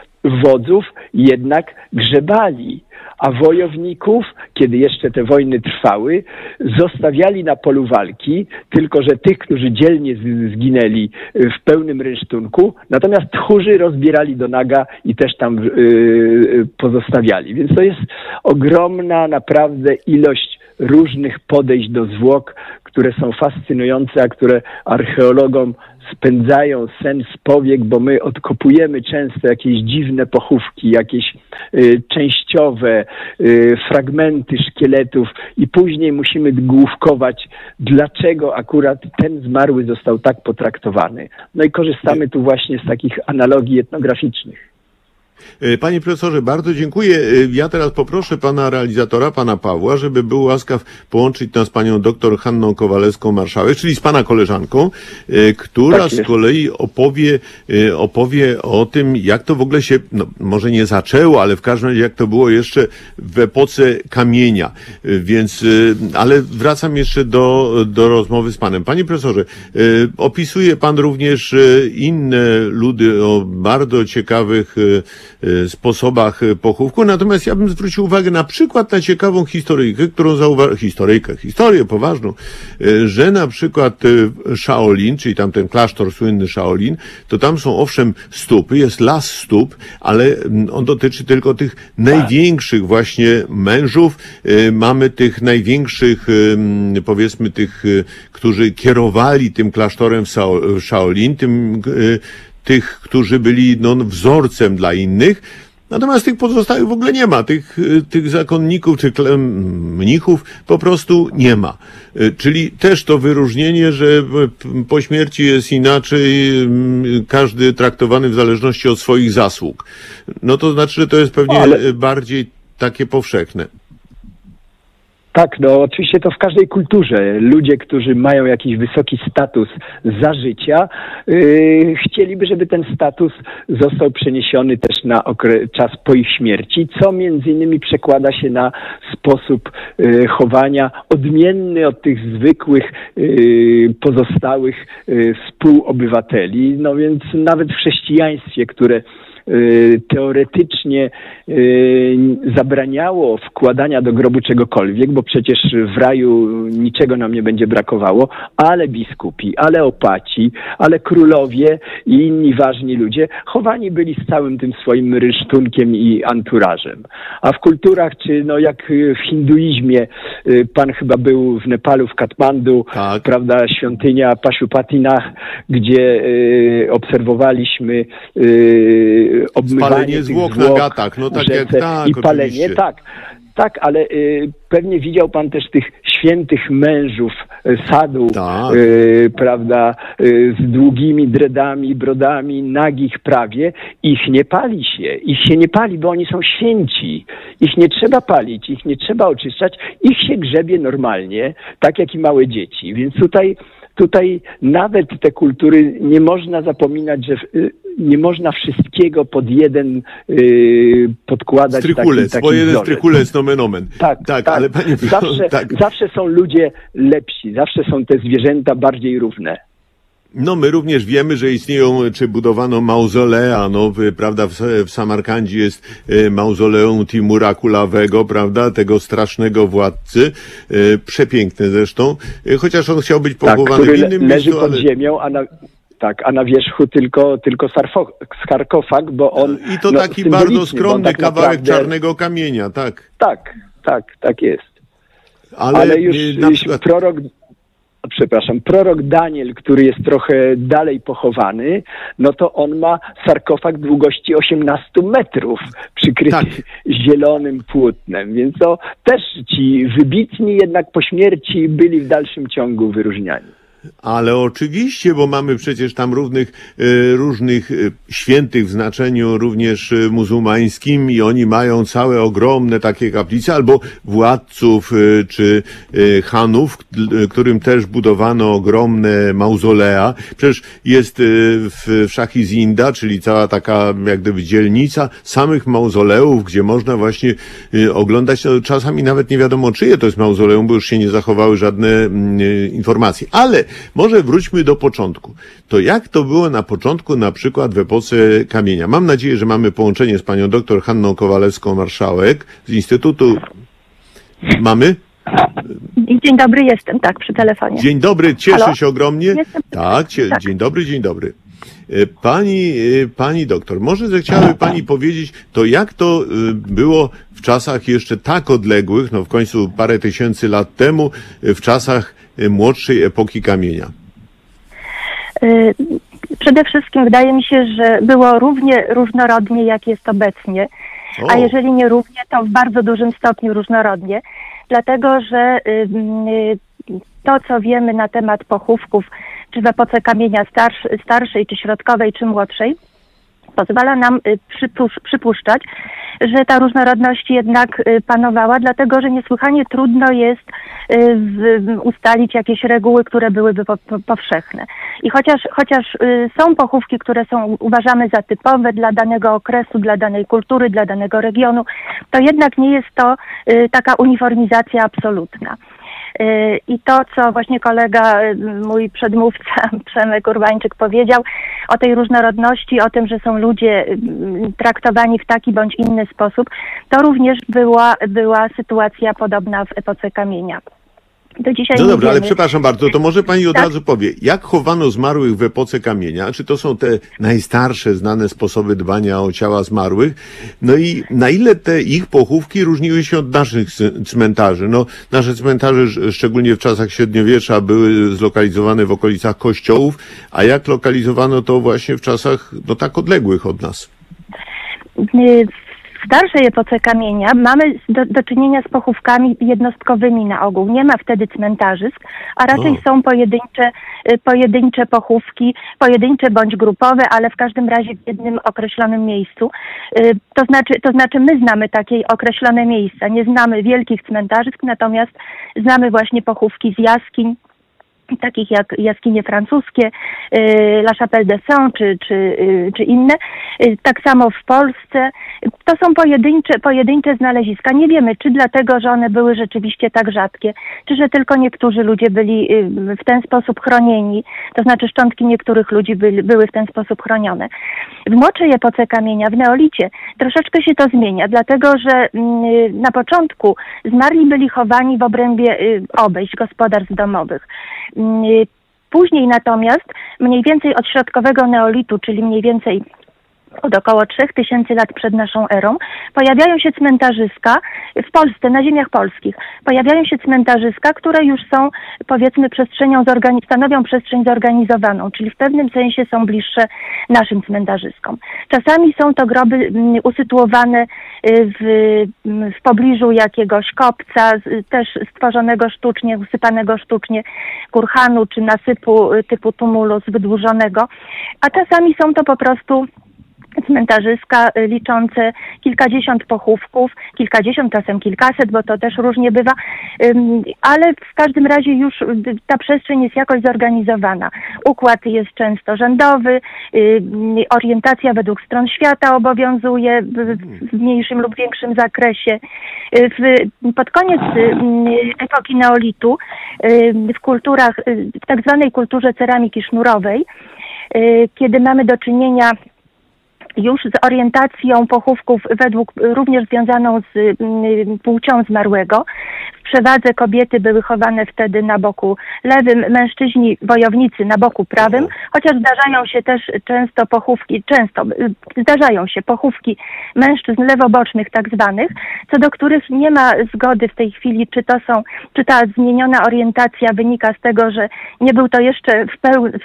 wodzów jednak grzebali, a wojowników, kiedy jeszcze te wojny trwały, zostawiali na polu walki, tylko że tych, którzy dzielnie zginęli y, w pełnym rynsztunku, natomiast tchórzy rozbierali do naga i też tam y, y, pozostawiali. Więc to jest ogromna naprawdę ilość różnych podejść do zwłok, które są fascynujące, a które archeologom spędzają sen z powiek, bo my odkopujemy często jakieś dziwne pochówki, jakieś y, częściowe y, fragmenty szkieletów i później musimy główkować, dlaczego akurat ten zmarły został tak potraktowany. No i korzystamy tu właśnie z takich analogii etnograficznych. E, Panie profesorze, bardzo dziękuję. E, Ja teraz poproszę pana realizatora, pana Pawła, żeby był łaskaw połączyć nas z panią doktor Hanną Kowalewską-Marszałek, czyli z pana koleżanką, e, która Tak z kolei opowie, opowie o tym, jak to w ogóle się, no, może nie zaczęło, ale w każdym razie jak to było jeszcze w epoce kamienia. Więc, ale wracam jeszcze do, do rozmowy z panem. Panie profesorze, opisuje pan również inne ludy o bardzo ciekawych sposobach e, pochówku, natomiast ja bym zwrócił uwagę na przykład na ciekawą historyjkę, którą zauważyłem, historyjkę, historię poważną, e, że na przykład Shaolin, czyli tamten klasztor słynny Shaolin, to tam są owszem stupy, jest las stóp, ale mm, on dotyczy tylko tych największych właśnie mężów. Mamy tych największych, em, powiedzmy tych, którzy kierowali tym klasztorem w Shaolin, tym tych, którzy byli no, wzorcem dla innych. Natomiast tych pozostałych w ogóle nie ma. Tych, y, tych zakonników czy mnichów po prostu nie ma. Y, Czyli też to wyróżnienie, że po śmierci jest inaczej, y, każdy traktowany w zależności od swoich zasług. No to znaczy, że to jest pewnie Ale- y, bardziej takie powszechne. Tak, no oczywiście to w każdej kulturze. Ludzie, którzy mają jakiś wysoki status za życia, yy, chcieliby, żeby ten status został przeniesiony też na okre- czas po ich śmierci, co między innymi przekłada się na sposób yy, chowania odmienny od tych zwykłych yy, pozostałych yy, współobywateli. No więc nawet w chrześcijaństwie, które teoretycznie y, zabraniało wkładania do grobu czegokolwiek, bo przecież w raju niczego nam nie będzie brakowało, ale biskupi, ale opaci, ale królowie i inni ważni ludzie chowani byli z całym tym swoim rysztunkiem i anturażem. A w kulturach, czy no jak y, w hinduizmie, y, pan chyba był w Nepalu, w Katmandu, Tak. prawda, świątynia Pashupatinach, gdzie y, obserwowaliśmy y, obmywanie Spalenie tych zwłok na gatach, no tak jak tak, I palenie, oczywiście. tak. Tak, ale y, pewnie widział pan też tych świętych mężów y, sadu, Tak. y, prawda, y, z długimi dredami, brodami, nagich prawie. Ich nie pali się. Ich się nie pali, bo oni są święci. Ich nie trzeba palić, ich nie trzeba oczyszczać. Ich się grzebie normalnie, tak jak i małe dzieci. Więc tutaj tutaj nawet te kultury nie można zapominać, że y, nie można wszystkiego pod jeden y, podkładać. Strykulec, taki, bo taki jeden wzorzec. strykulec nomen omen. Tak, tak, tak. ale panie zawsze, tak. zawsze są ludzie lepsi, zawsze są te zwierzęta bardziej równe. No my również wiemy, że istnieją, czy budowano mauzolea, no prawda, w, w Samarkandzie jest y, mauzoleum Timura Kulawego, prawda, tego strasznego władcy, y, przepiękne zresztą, y, chociaż on chciał być Tak, pochowany który w innym leży miejscu, pod ale... ziemią, a na, tak, a na wierzchu tylko, tylko sarkofag, bo on... I to no, taki bardzo on skromny tak kawałek naprawdę- czarnego kamienia, tak. Tak, tak, tak jest. Ale, Ale, już, y, na przykład... prorok, przepraszam, prorok Daniel, który jest trochę dalej pochowany, no to on ma sarkofag długości 18 metrów, przykryty Tak. (laughs) zielonym płótnem, więc to też ci wybitni jednak po śmierci byli w dalszym ciągu wyróżniani. Ale oczywiście, bo mamy przecież tam równych, e, różnych e, świętych w znaczeniu również e, muzułmańskim i oni mają całe ogromne takie kaplice, albo władców czy hanów, którym też budowano ogromne mauzolea. Przecież jest w, Szachizinda, czyli cała taka jak gdyby dzielnica samych mauzoleów, gdzie można właśnie oglądać, no, czasami nawet nie wiadomo czyje to jest mauzoleum, bo już się nie zachowały żadne mm, informacje. Ale może wróćmy do początku. To jak to było na początku, na przykład w epoce kamienia? Mam nadzieję, że mamy połączenie z panią doktor Hanną Kowalewską-Marszałek z Instytutu. Mamy? Dzień dobry, jestem, tak, przy telefonie. Dzień dobry, cieszę Halo? się ogromnie. Jestem. Tak, cie, Tak. dzień dobry, dzień dobry. E, Pani, e, pani doktor, może zechciałaby pani powiedzieć, to jak to e, było w czasach jeszcze tak odległych, no w końcu parę tysięcy lat temu, w czasach młodszej epoki kamienia? Y, Przede wszystkim wydaje mi się, że było równie różnorodnie, jak jest obecnie, O, a jeżeli nie równie, to w bardzo dużym stopniu różnorodnie, dlatego że y, y, to, co wiemy na temat pochówków, czy w epoce kamienia starsz, starszej, czy środkowej, czy młodszej, pozwala nam y, przypusz, przypuszczać, że ta różnorodność jednak y, panowała, dlatego że niesłychanie trudno jest y, ustalić jakieś reguły, które byłyby po, po, powszechne. I chociaż, chociaż są pochówki, które są uważamy za typowe dla danego okresu, dla danej kultury, dla danego regionu, to jednak nie jest to taka uniformizacja absolutna. Y, I to, co właśnie kolega, y, mój przedmówca (laughs) Przemek Urbańczyk powiedział o tej różnorodności, o tym, że są ludzie y, traktowani w taki bądź inny sposób, to również była, była sytuacja podobna w epoce kamienia. Do dzisiaj no nie dobra, ale wiemy. przepraszam bardzo, to może pani od Tak. razu powie, jak chowano zmarłych w epoce kamienia? Czy to są te najstarsze znane sposoby dbania o ciała zmarłych? No i na ile te ich pochówki różniły się od naszych c- cmentarzy? No, nasze cmentarze, sz- szczególnie w czasach średniowiecza, były zlokalizowane w okolicach kościołów, a jak lokalizowano to właśnie w czasach, no tak odległych od nas? Y, W starszej epoce kamienia mamy do, do czynienia z pochówkami jednostkowymi na ogół. Nie ma wtedy cmentarzysk, a raczej O. są pojedyncze, y, pojedyncze pochówki, pojedyncze bądź grupowe, ale w każdym razie w jednym określonym miejscu. Y, To znaczy, to znaczy my znamy takie określone miejsca. Nie znamy wielkich cmentarzysk, natomiast znamy właśnie pochówki z jaskiń, takich jak jaskinie francuskie, y, La Chapelle de Saint czy, czy, y, czy inne. Y, Tak samo w Polsce. To są pojedyncze, pojedyncze znaleziska. Nie wiemy, czy dlatego, że one były rzeczywiście tak rzadkie, czy że tylko niektórzy ludzie byli w ten sposób chronieni, to znaczy szczątki niektórych ludzi byli, były w ten sposób chronione. W młodszej epoce kamienia, w neolicie, troszeczkę się to zmienia, dlatego że mm, na początku zmarli byli chowani w obrębie obejść gospodarstw domowych. Mm, y, Później natomiast, mniej więcej od środkowego neolitu, czyli mniej więcej od około 3000 lat przed naszą erą, pojawiają się cmentarzyska w Polsce, na ziemiach polskich. Pojawiają się cmentarzyska, które już są, powiedzmy, przestrzenią, zorgani- stanowią przestrzeń zorganizowaną, czyli w pewnym sensie są bliższe naszym cmentarzyskom. Czasami są to groby mm, usytuowane y, w, mm, w pobliżu jakiegoś kopca, też stworzonego sztucznie, usypanego sztucznie kurhanu czy nasypu y, typu tumulus wydłużonego, a czasami są to po prostu cmentarzyska y, liczące kilkadziesiąt pochówków, kilkadziesiąt, czasem kilkaset, bo to też różnie bywa, ale w każdym razie już y, ta przestrzeń jest jakoś zorganizowana. Układ jest często rzędowy, y, orientacja według stron świata obowiązuje w, mniejszym lub większym zakresie. Pod koniec epoki neolitu w kulturach, w tak zwanej kulturze ceramiki sznurowej, kiedy mamy do czynienia już z orientacją pochówków według również związaną z mm, płcią zmarłego. Przewadze kobiety były chowane wtedy na boku lewym, mężczyźni wojownicy na boku prawym, chociaż zdarzają się też często pochówki, często y, zdarzają się pochówki mężczyzn lewobocznych tak zwanych, co do których nie ma zgody w tej chwili, czy to są, czy ta zmieniona orientacja wynika z tego, że nie był to jeszcze w pełni,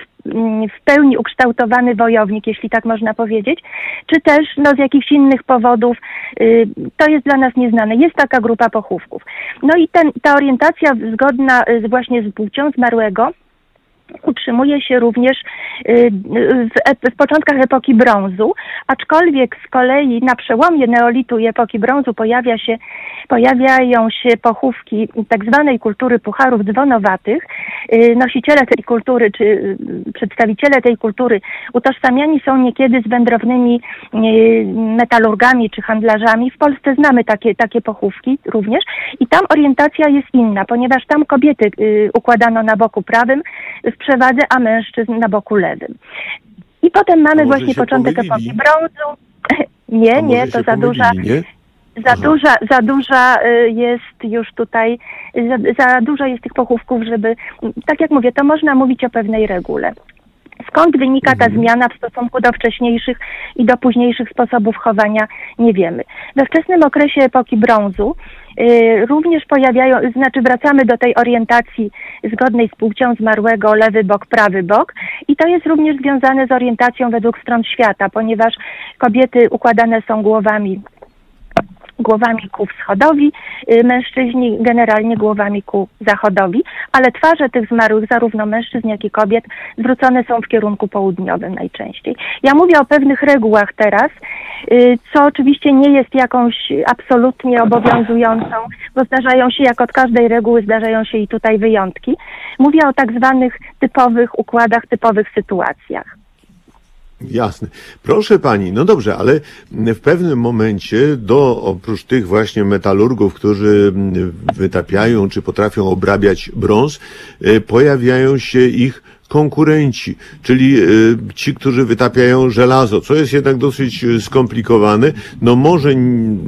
w pełni ukształtowany wojownik, jeśli tak można powiedzieć, czy też no, z jakichś innych powodów, y, to jest dla nas nieznane. Jest taka grupa pochówków. No i ten, ta orientacja zgodna y, z, właśnie z płcią zmarłego utrzymuje się również y, w, w, początkach epoki brązu, aczkolwiek z kolei na przełomie neolitu i epoki brązu pojawia się, pojawiają się pochówki tak zwanej kultury pucharów dzwonowatych. Y, nosiciele tej kultury, czy y, przedstawiciele tej kultury utożsamiani są niekiedy z wędrownymi metalurgami czy handlarzami. W Polsce znamy takie, takie pochówki również i tam orientacja jest inna, ponieważ tam kobiety układano na boku prawym w przewadze, a mężczyzn na boku lewym. I potem mamy właśnie początek pomylili? epoki brązu. (laughs) nie, nie, to za duża, pomylili, nie? za Aha. duża, za duża y, jest już tutaj, za, za dużo jest tych pochówków, żeby, tak jak mówię, to można mówić o pewnej regule. Skąd wynika ta zmiana w stosunku do wcześniejszych i do późniejszych sposobów chowania, nie wiemy. We wczesnym okresie epoki brązu również pojawiają, znaczy wracamy do tej orientacji zgodnej z płcią zmarłego lewy bok, prawy bok. I to jest również związane z orientacją według stron świata, ponieważ kobiety układane są głowami głowami ku wschodowi, y, mężczyźni generalnie głowami ku zachodowi, ale twarze tych zmarłych, zarówno mężczyzn, jak i kobiet, zwrócone są w kierunku południowym najczęściej. Ja mówię o pewnych regułach teraz, y, co oczywiście nie jest jakąś absolutnie obowiązującą, bo zdarzają się, jak od każdej reguły, zdarzają się i tutaj wyjątki. Mówię o tak zwanych typowych układach, typowych sytuacjach. Jasne. Proszę pani, no dobrze, ale w pewnym momencie do oprócz tych właśnie metalurgów, którzy wytapiają czy potrafią obrabiać brąz, e, pojawiają się ich konkurenci, czyli e, ci, którzy wytapiają żelazo, co jest jednak dosyć e, skomplikowane. No może,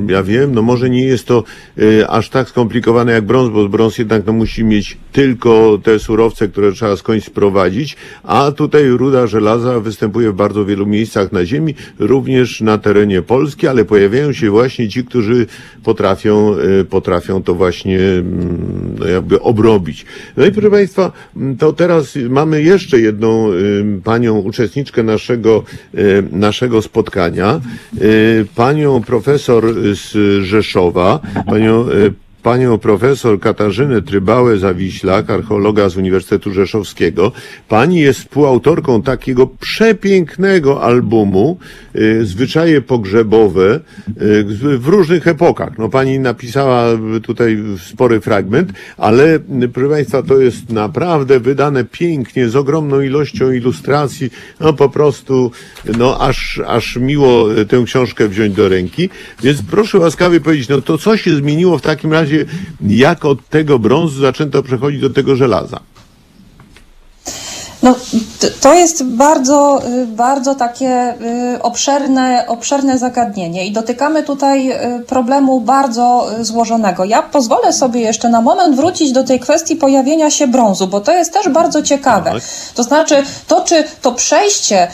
ja wiem, no może nie jest to e, aż tak skomplikowane jak brąz, bo brąz jednak no, musi mieć tylko te surowce, które trzeba skądś sprowadzić, a tutaj ruda żelaza występuje w bardzo wielu miejscach na ziemi, również na terenie Polski, ale pojawiają się właśnie ci, którzy potrafią, potrafią to właśnie mm, no jakby obrobić. No i proszę Państwa, to teraz mamy jeszcze jedną panią uczestniczkę naszego, naszego spotkania, panią profesor z Rzeszowa, panią y, panią profesor Katarzynę Trybałę-Zawiślak, archeologa z Uniwersytetu Rzeszowskiego. Pani jest współautorką takiego przepięknego albumu y, Zwyczaje pogrzebowe y, w różnych epokach. No pani napisała tutaj spory fragment, ale y, proszę Państwa, to jest naprawdę wydane pięknie, z ogromną ilością ilustracji. No po prostu, no aż, aż miło tę książkę wziąć do ręki. Więc proszę łaskawie powiedzieć, no to co się zmieniło w takim razie, jak od tego brązu zaczęto przechodzić do tego żelaza? No, to jest bardzo, y, bardzo takie y, obszerne, obszerne zagadnienie i dotykamy tutaj y, problemu bardzo złożonego. Ja pozwolę sobie jeszcze na moment wrócić do tej kwestii pojawienia się brązu, bo to jest też bardzo ciekawe. Tak. To znaczy, to czy to przejście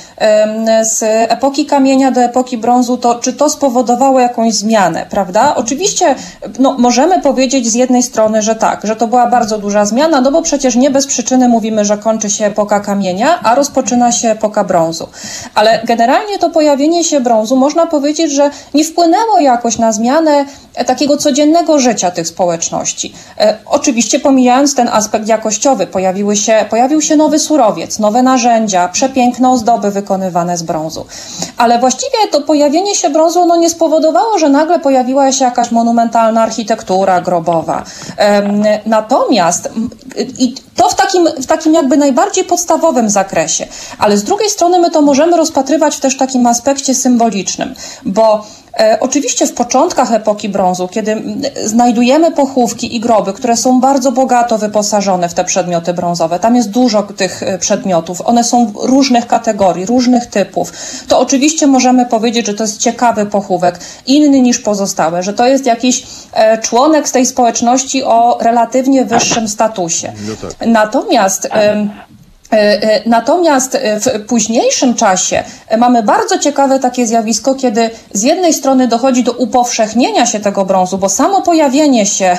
z epoki kamienia do epoki brązu, to czy to spowodowało jakąś zmianę, prawda? Oczywiście no, możemy powiedzieć z jednej strony, że tak, że to była bardzo duża zmiana, no bo przecież nie bez przyczyny mówimy, że kończy się epoka kamienia, a rozpoczyna się epoka brązu. Ale generalnie to pojawienie się brązu można powiedzieć, że nie wpłynęło jakoś na zmianę e, takiego codziennego życia tych społeczności. E, oczywiście pomijając ten aspekt jakościowy, pojawiły się, pojawił się nowy surowiec, nowe narzędzia, przepiękne ozdoby wykonywane z brązu. Ale właściwie to pojawienie się brązu no, nie spowodowało, że nagle pojawiła się jakaś monumentalna architektura grobowa. Natomiast i to w takim, w takim jakby najbardziej podstawowym zakresie. Ale z drugiej strony my to możemy rozpatrywać w też takim aspekcie symbolicznym, bo E, Oczywiście w początkach epoki brązu, kiedy znajdujemy pochówki i groby, które są bardzo bogato wyposażone w te przedmioty brązowe, tam jest dużo tych e, przedmiotów, one są różnych kategorii, różnych typów, to oczywiście możemy powiedzieć, że to jest ciekawy pochówek, inny niż pozostałe, że to jest jakiś e, członek z tej społeczności o relatywnie wyższym statusie. No tak. Natomiast Natomiast e, w późniejszym czasie e, mamy bardzo ciekawe takie zjawisko, kiedy z jednej strony dochodzi do upowszechnienia się tego brązu, bo samo pojawienie się,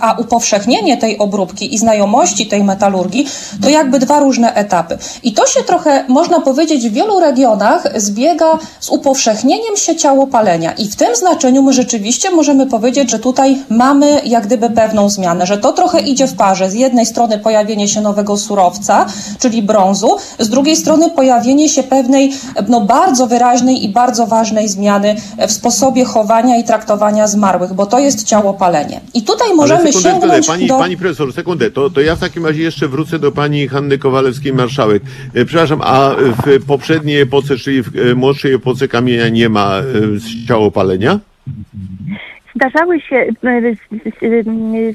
a upowszechnienie tej obróbki i znajomości tej metalurgii to jakby dwa różne etapy. I to się trochę, można powiedzieć, w wielu regionach zbiega z upowszechnieniem się ciałopalenia. I w tym znaczeniu my rzeczywiście możemy powiedzieć, że tutaj mamy jak gdyby pewną zmianę, że to trochę idzie w parze. Z jednej strony pojawienie się nowego surowca, czyli brązu, z drugiej strony pojawienie się pewnej no, bardzo wyraźnej i bardzo ważnej zmiany w sposobie chowania i traktowania zmarłych, bo to jest ciałopalenie. I tutaj możemy Ale sekundę, sięgnąć tutaj, pani, do... pani profesor, sekundę, to, to ja w takim razie jeszcze wrócę do pani Hanny Kowalewskiej, marszałek. E, Przepraszam, a w poprzedniej epoce, czyli w e, młodszej epoce kamienia nie ma e, ciałopalenia? Zdarzały się e, z, z,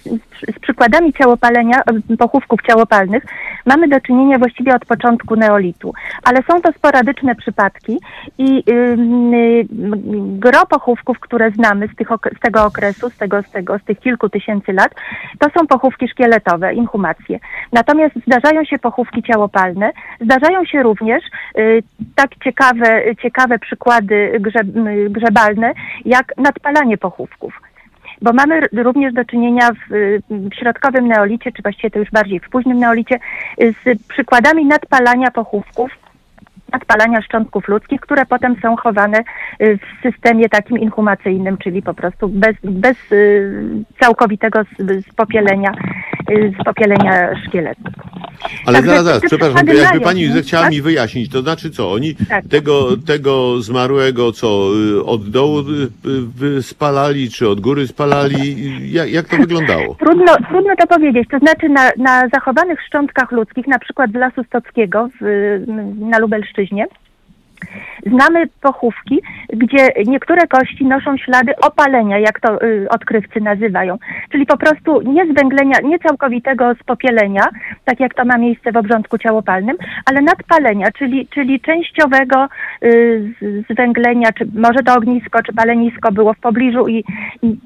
z, z przykładami ciałopalenia, pochówków ciałopalnych, mamy do czynienia właściwie od początku neolitu, ale są to sporadyczne przypadki i y, gro pochówków, które znamy z, tych, z tego okresu, z, tego, z, tego, z tych kilku tysięcy lat, to są pochówki szkieletowe, inhumacje. Natomiast zdarzają się pochówki ciałopalne, zdarzają się również y, tak ciekawe, ciekawe przykłady grzeb, y, grzebalne, jak nadpalanie pochówków bo mamy również do czynienia w, w środkowym neolicie, czy właściwie to już bardziej w późnym neolicie, z przykładami nadpalania pochówków, nadpalania szczątków ludzkich, które potem są chowane w systemie takim inhumacyjnym, czyli po prostu bez, bez y, całkowitego spopielenia, y, spopielenia szkieletu. Ale Także zaraz, zaraz, te przepraszam, jakby pani tak? zechciała mi wyjaśnić, to znaczy co, oni Tak. tego, tego zmarłego co, y, od dołu y, spalali, czy od góry spalali? Jak, jak to wyglądało? Trudno, trudno to powiedzieć. To znaczy na, na zachowanych szczątkach ludzkich, na przykład z Lasu Stockiego w, na Lubelszczyźnie, znamy pochówki, gdzie niektóre kości noszą ślady opalenia, jak to y, odkrywcy nazywają. Czyli po prostu nie zwęglenia, nie całkowitego spopielenia, tak jak to ma miejsce w obrządku ciałopalnym, ale nadpalenia, czyli, czyli częściowego y, zwęglenia, czy może to ognisko, czy palenisko było w pobliżu i, i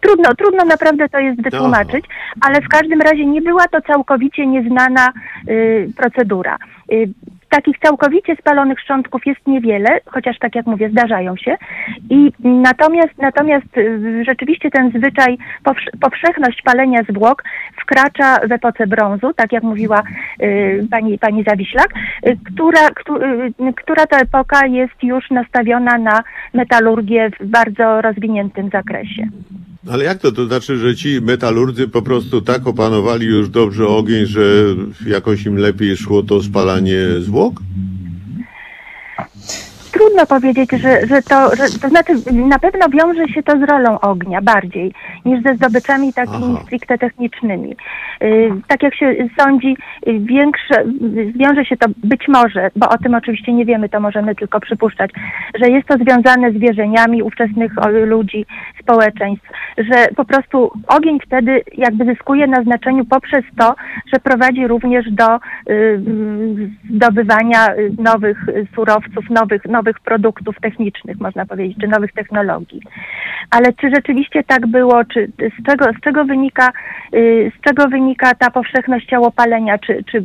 trudno, trudno naprawdę to jest wytłumaczyć, ale w każdym razie nie była to całkowicie nieznana y, procedura. Y, takich całkowicie spalonych szczątków jest niewiele, chociaż tak jak mówię, zdarzają się. I natomiast, natomiast y, rzeczywiście ten zwyczaj, powsz- powszechność palenia zwłok wkracza w epoce brązu, tak jak mówiła y, pani, pani Zawiślak, y, która, któ, która to epoka jest już nastawiona na metalurgię w bardzo rozwiniętym zakresie. Ale jak to? To znaczy, że ci metalurdzy po prostu tak opanowali już dobrze ogień, że jakoś im lepiej szło to spalanie zwłok? Trudno powiedzieć, że, że to, że, to znaczy na pewno wiąże się to z rolą ognia bardziej niż ze zdobyczami takimi Aha. stricte technicznymi. Y, tak jak się sądzi, y, większe, y, wiąże się to być może, bo o tym oczywiście nie wiemy, to możemy tylko przypuszczać, że jest to związane z wierzeniami ówczesnych ludzi, społeczeństw, że po prostu ogień wtedy jakby zyskuje na znaczeniu poprzez to, że prowadzi również do zdobywania nowych surowców, nowych, nowych produktów technicznych, można powiedzieć, czy nowych technologii. Ale czy rzeczywiście tak było, czy z czego, z czego wynika, y, z czego wynika ta powszechność ciałopalenia, czy, czy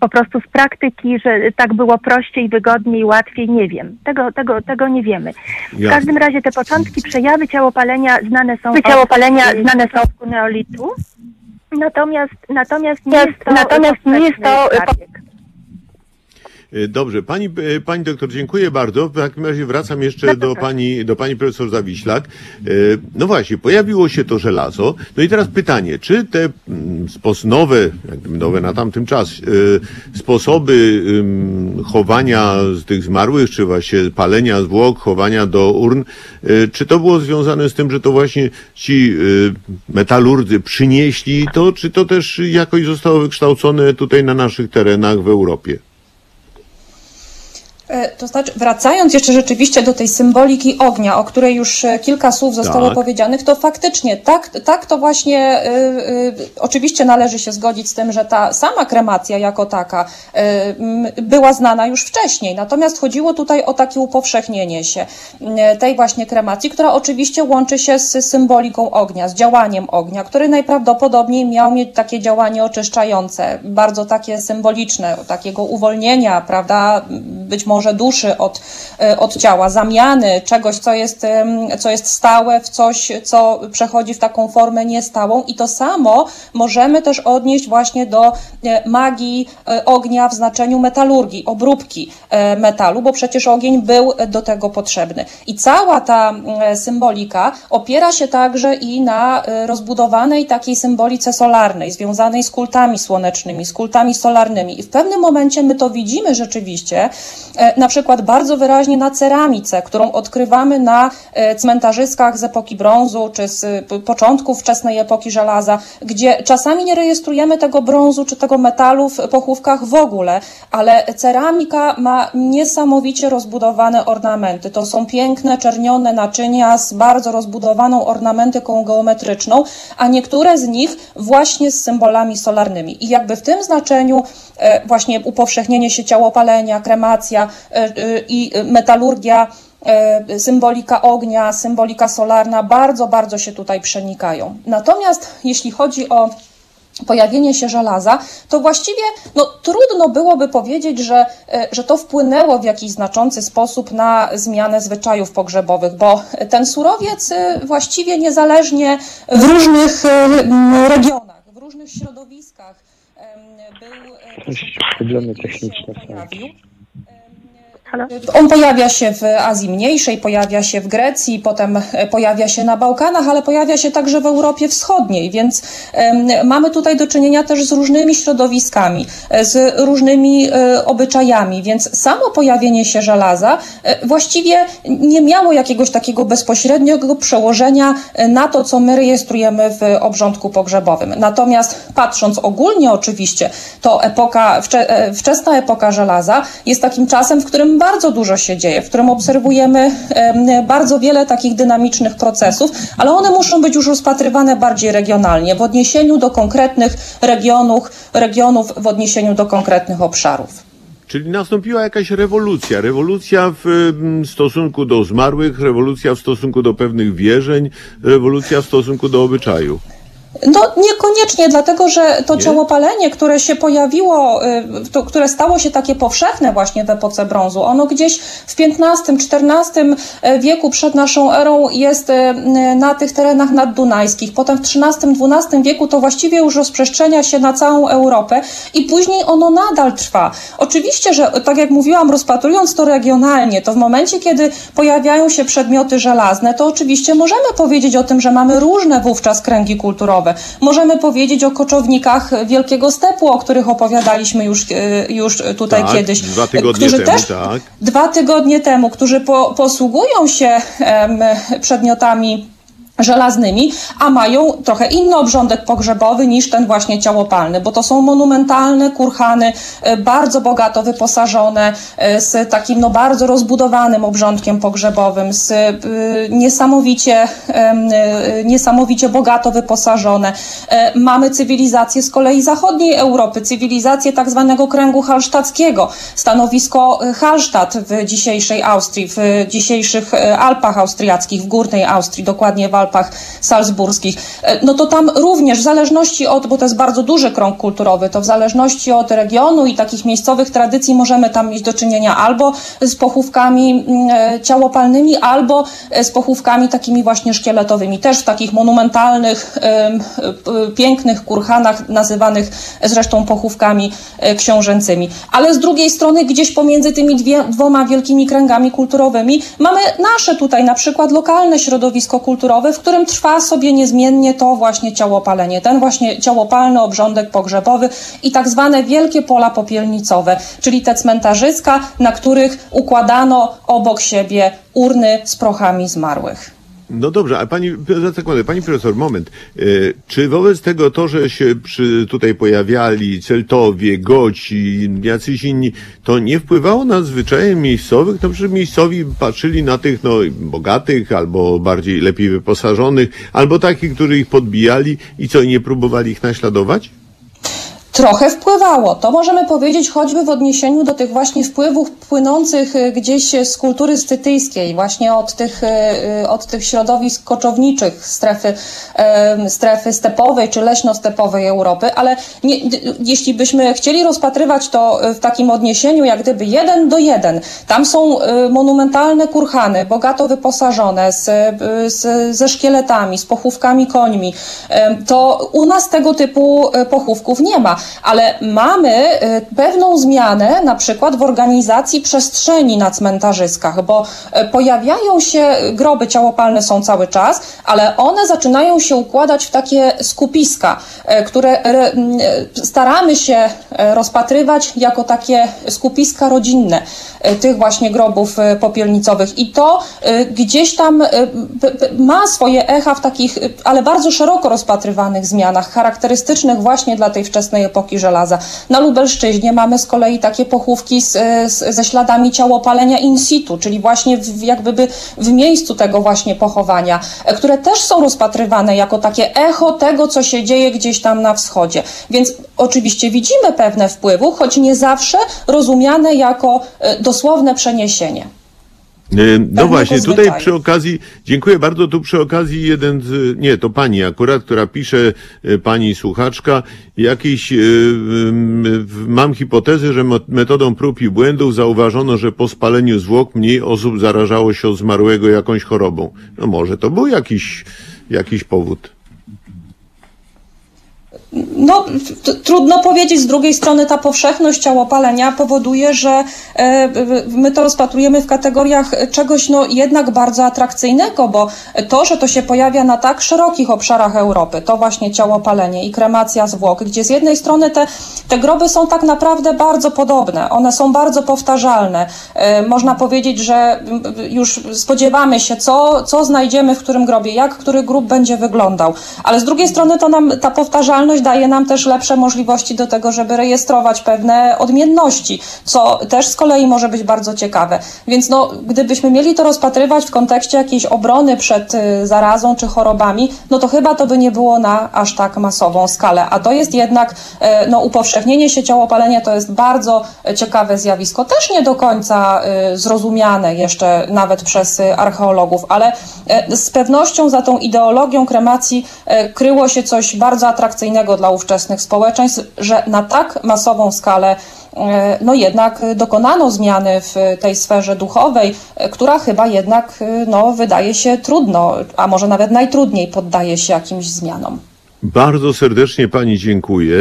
po prostu z praktyki, że tak było prościej, wygodniej, łatwiej, nie wiem. Tego, tego, tego nie wiemy. W każdym razie te początki przejawy ciałopalenia znane są Ciałopalenia od, znane są od neolitu. Natomiast, natomiast nie Jest- jest to natomiast nie jest to- Dobrze, pani, e, pani doktor, dziękuję bardzo. W takim razie wracam jeszcze do (laughs) pani, do pani profesor Zawiślak. E, No właśnie, pojawiło się to żelazo. No i teraz pytanie, czy te mm, nowe, nowe na tamtym czas, e, sposoby chowania z tych zmarłych, czy właśnie palenia zwłok, chowania do urn, e, czy to było związane z tym, że to właśnie ci e, metalurdzy przynieśli to, czy to też jakoś zostało wykształcone tutaj na naszych terenach w Europie? E, To znaczy, wracając jeszcze rzeczywiście do tej symboliki ognia, o której już e, kilka słów zostało Tak. powiedzianych, to faktycznie tak, tak to właśnie, y, y, oczywiście należy się zgodzić z tym, że ta sama kremacja jako taka y, była znana już wcześniej. Natomiast chodziło tutaj o takie upowszechnienie się tej właśnie kremacji, która oczywiście łączy się z symboliką ognia, z działaniem ognia, który najprawdopodobniej miał mieć takie działanie oczyszczające, bardzo takie symboliczne, takiego uwolnienia, prawda, być może może duszy od, e, od ciała, zamiany czegoś, co jest, co jest stałe w coś, co przechodzi w taką formę niestałą i to samo możemy też odnieść właśnie do e, magii ognia w znaczeniu metalurgii, obróbki metalu, bo przecież ogień był do tego potrzebny. I cała ta symbolika opiera się także i na rozbudowanej takiej symbolice solarnej, związanej z kultami słonecznymi, z kultami solarnymi. I w pewnym momencie my to widzimy rzeczywiście, e, na przykład bardzo wyraźnie na ceramice, którą odkrywamy na e, cmentarzyskach z epoki brązu, czy z początków wczesnej epoki żelaza, gdzie czasami nie rejestrujemy tego brązu czy tego metalu w pochówkach w ogóle, ale ceramika ma niesamowicie rozbudowane ornamenty. To są piękne, czernione naczynia z bardzo rozbudowaną ornamentyką geometryczną, a niektóre z nich właśnie z symbolami solarnymi. I jakby w tym znaczeniu e, właśnie upowszechnienie się ciałopalenia, kremacja e, e, i metalurgia, symbolika ognia, symbolika solarna bardzo, bardzo się tutaj przenikają. Natomiast jeśli chodzi o pojawienie się żelaza, to właściwie no, trudno byłoby powiedzieć, że, że to wpłynęło w jakiś znaczący sposób na zmianę zwyczajów pogrzebowych, bo ten surowiec właściwie niezależnie w różnych regionach, w różnych środowiskach był... Coś problemy techniczne są jakieś. Halo? On pojawia się w Azji Mniejszej, pojawia się w Grecji, potem e, pojawia się na Bałkanach, ale pojawia się także w Europie Wschodniej, więc mamy tutaj do czynienia też z różnymi środowiskami, e, z różnymi e, obyczajami, więc samo pojawienie się żelaza właściwie nie miało jakiegoś takiego bezpośredniego przełożenia na to, co my rejestrujemy w obrządku pogrzebowym. Natomiast patrząc ogólnie oczywiście, to epoka, wcze, wczesna epoka żelaza jest takim czasem, w którym bardzo dużo się dzieje, w którym obserwujemy bardzo wiele takich dynamicznych procesów, ale one muszą być już rozpatrywane bardziej regionalnie, w odniesieniu do konkretnych regionów, regionów w odniesieniu do konkretnych obszarów. Czyli nastąpiła jakaś rewolucja. Rewolucja w mm, stosunku do zmarłych, rewolucja w stosunku do pewnych wierzeń, rewolucja w stosunku do obyczaju. No niekoniecznie, dlatego że to Nie? które się pojawiło, y, to, które stało się takie powszechne właśnie w epoce brązu, ono gdzieś w XV-XIV e, wieku przed naszą erą jest e, na tych terenach naddunajskich. Potem w XIII-XII wieku to właściwie już rozprzestrzenia się na całą Europę i później ono nadal trwa. Oczywiście, że tak jak mówiłam, rozpatrując to regionalnie, to w momencie, kiedy pojawiają się przedmioty żelazne, to oczywiście możemy powiedzieć o tym, że mamy różne wówczas kręgi kulturowe Możemy powiedzieć o koczownikach Wielkiego Stepu, o których opowiadaliśmy już, e, już tutaj tak, kiedyś. Dwa tygodnie którzy temu, też, tak. Dwa tygodnie temu, którzy po, posługują się przedmiotami żelaznymi, a mają trochę inny obrządek pogrzebowy niż ten właśnie ciałopalny, bo to są monumentalne kurhany, e, bardzo bogato wyposażone, e, z takim no bardzo rozbudowanym obrządkiem pogrzebowym, z e, niesamowicie, niesamowicie bogato wyposażone. Mamy cywilizację z kolei zachodniej Europy, cywilizację tak zwanego kręgu halsztackiego, stanowisko Hallstatt w dzisiejszej Austrii, w dzisiejszych Alpach austriackich, w górnej Austrii, dokładnie w Alpach Alpach Salzburskich, e, no to tam również w zależności od, bo to jest bardzo duży krąg kulturowy, to w zależności od regionu i takich miejscowych tradycji możemy tam mieć do czynienia albo z pochówkami mm, e, ciałopalnymi, albo e, z pochówkami takimi właśnie szkieletowymi, też w takich monumentalnych, pięknych kurhanach, nazywanych zresztą pochówkami książęcymi. Ale z drugiej strony gdzieś pomiędzy tymi dwie, dwoma wielkimi kręgami kulturowymi mamy nasze tutaj na przykład lokalne środowisko kulturowe, w którym trwa sobie niezmiennie to właśnie ciałopalenie, ten właśnie ciałopalny obrządek pogrzebowy i tak zwane wielkie pola popielnicowe, czyli te cmentarzyska, na których układano obok siebie urny z prochami zmarłych. No dobrze, a pani, za sekundę, pani profesor, moment. E, czy wobec tego to, że się przy, tutaj pojawiali Celtowie, Goci, jacyś inni, to nie wpływało na zwyczaje miejscowych? No przecież miejscowi patrzyli na tych, no, bogatych, albo bardziej, lepiej wyposażonych, albo takich, którzy ich podbijali i co, nie próbowali ich naśladować? Trochę wpływało. To możemy powiedzieć choćby w odniesieniu do tych właśnie wpływów płynących y, gdzieś z kultury scytyjskiej, właśnie od tych, y, od tych środowisk koczowniczych strefy, strefy stepowej czy leśno-stepowej Europy, ale nie, jeśli byśmy chcieli rozpatrywać to w takim odniesieniu jak gdyby jeden do jeden, tam są monumentalne kurhany, bogato wyposażone, z, z, ze szkieletami, z pochówkami końmi, to u nas tego typu pochówków nie ma ale mamy y, pewną zmianę na przykład w organizacji przestrzeni na cmentarzyskach, bo y, pojawiają się groby ciałopalne są cały czas, ale one zaczynają się układać w takie skupiska, y, które staramy się rozpatrywać jako takie skupiska rodzinne tych właśnie grobów popielnicowych. I to gdzieś tam ma swoje echa w takich, ale bardzo szeroko rozpatrywanych zmianach charakterystycznych właśnie dla tej wczesnej epoki żelaza. Na Lubelszczyźnie mamy z kolei takie pochówki z, z, ze śladami ciałopalenia in situ, czyli właśnie w, jakby w miejscu tego właśnie pochowania, e, które też są rozpatrywane jako takie echo tego, co się dzieje gdzieś tam na wschodzie. Więc oczywiście widzimy pewne wpływy, choć nie zawsze rozumiane jako e, dosłowne przeniesienie. E, no właśnie, tutaj przy okazji, dziękuję bardzo, tu przy okazji jeden z, nie, to pani akurat, która pisze, e, pani słuchaczka, jakiś, e, mam hipotezę, że metodą prób i błędów zauważono, że po spaleniu zwłok mniej osób zarażało się od zmarłego jakąś chorobą. No może to był jakiś, jakiś powód. No, trudno powiedzieć. Z drugiej strony ta powszechność ciałopalenia powoduje, że e, my to rozpatrujemy w kategoriach czegoś no, jednak bardzo atrakcyjnego, bo to, że to się pojawia na tak szerokich obszarach Europy, to właśnie ciałopalenie i kremacja zwłok, gdzie z jednej strony te, te groby są tak naprawdę bardzo podobne, one są bardzo powtarzalne. E, można powiedzieć, że już spodziewamy się, co, co znajdziemy w którym grobie, jak który grób będzie wyglądał, ale z drugiej strony to nam ta powtarzalność daje nam też lepsze możliwości do tego, żeby rejestrować pewne odmienności, co też z kolei może być bardzo ciekawe. Więc no, gdybyśmy mieli to rozpatrywać w kontekście jakiejś obrony przed y, zarazą czy chorobami, no to chyba to by nie było na aż tak masową skalę. A to jest jednak y, no, upowszechnienie się ciałopalenia to jest bardzo ciekawe zjawisko, też nie do końca y, zrozumiane jeszcze nawet przez archeologów, ale z pewnością za tą ideologią kremacji kryło się coś bardzo atrakcyjnego dla ówczesnych społeczeństw, że na tak masową skalę e, no jednak dokonano zmiany w tej sferze duchowej, e, która chyba jednak e, no, wydaje się trudno, a może nawet najtrudniej poddaje się jakimś zmianom. Bardzo serdecznie Pani dziękuję.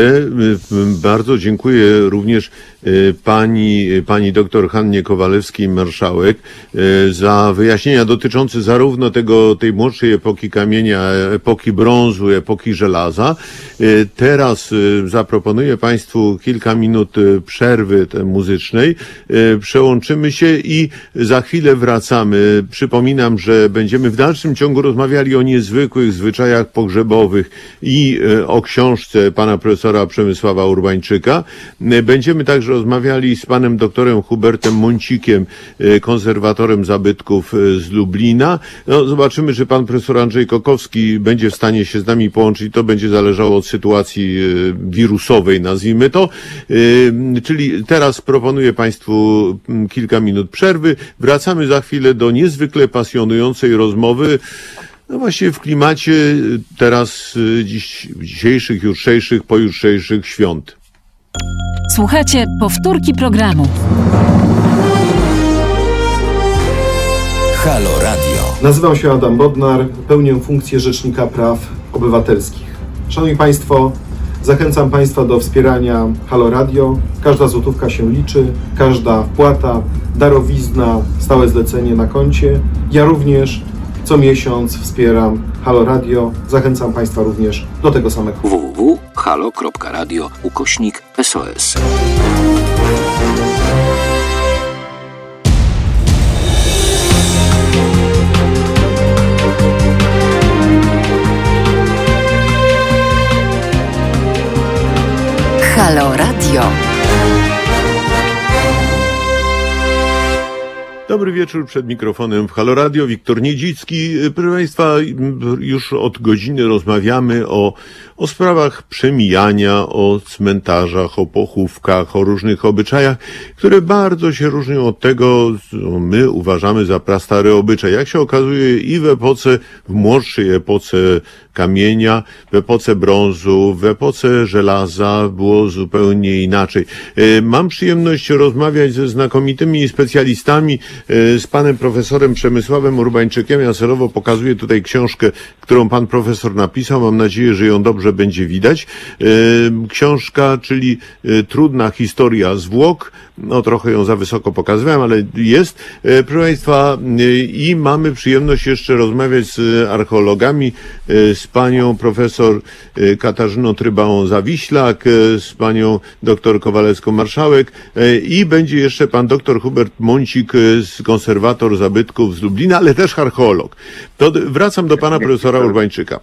Bardzo dziękuję również e, Pani, Pani doktor Hannie Kowalewskiej-Marszałek e, za wyjaśnienia dotyczące zarówno tego, tej młodszej epoki kamienia, epoki brązu, epoki żelaza. Teraz zaproponuję Państwu kilka minut przerwy muzycznej. Przełączymy się i za chwilę wracamy. Przypominam, że będziemy w dalszym ciągu rozmawiali o niezwykłych zwyczajach pogrzebowych i e, o książce pana profesora Przemysława Urbańczyka. E, będziemy także rozmawiali z panem doktorem Hubertem Moncikiem, e, konserwatorem zabytków z Lublina. No, zobaczymy, czy pan profesor Andrzej Kokowski będzie w stanie się z nami połączyć. To będzie zależało od sytuacji wirusowej, nazwijmy to. Czyli teraz proponuję państwu kilka minut przerwy. Wracamy za chwilę do niezwykle pasjonującej rozmowy no właśnie w klimacie y, teraz y, dziś, dzisiejszych, jutrzejszych, pojutrzejszych świąt. Słuchajcie powtórki programu. Halo Radio. Nazywam się Adam Bodnar, pełnię funkcję Rzecznika Praw Obywatelskich. Szanowni Państwo, zachęcam Państwa do wspierania Halo Radio. Każda złotówka się liczy, każda wpłata, darowizna, stałe zlecenie na koncie. Ja również co miesiąc wspieram Halo Radio. Zachęcam Państwa również do tego samego. www.halo.radio ukośnik SOS. Halo Radio. Dobry wieczór przed mikrofonem w Halo Radio. Wiktor Niedzicki. Proszę Państwa, już od godziny rozmawiamy o, o sprawach przemijania, o cmentarzach, o pochówkach, o różnych obyczajach, które bardzo się różnią od tego, co my uważamy za prastary obyczaj. Jak się okazuje i w epoce, w młodszej epoce kamienia, w epoce brązu, w epoce żelaza było zupełnie inaczej. E, Mam przyjemność rozmawiać ze znakomitymi specjalistami, z panem profesorem Przemysławem Urbańczykiem. Ja celowo pokazuję tutaj książkę, którą pan profesor napisał. Mam nadzieję, że ją dobrze będzie widać. E, Książka, czyli e, Trudna historia zwłok. No trochę ją za wysoko pokazywałem, ale jest. E, Proszę Państwa, e, i mamy przyjemność jeszcze rozmawiać z archeologami, e, z panią profesor Katarzyną Trybałą-Zawiślak, z panią doktor Kowalewską-Marszałek i będzie jeszcze pan doktor Hubert Mącik, konserwator zabytków z Lublina, ale też archeolog. To wracam do pana profesora Urbańczyka.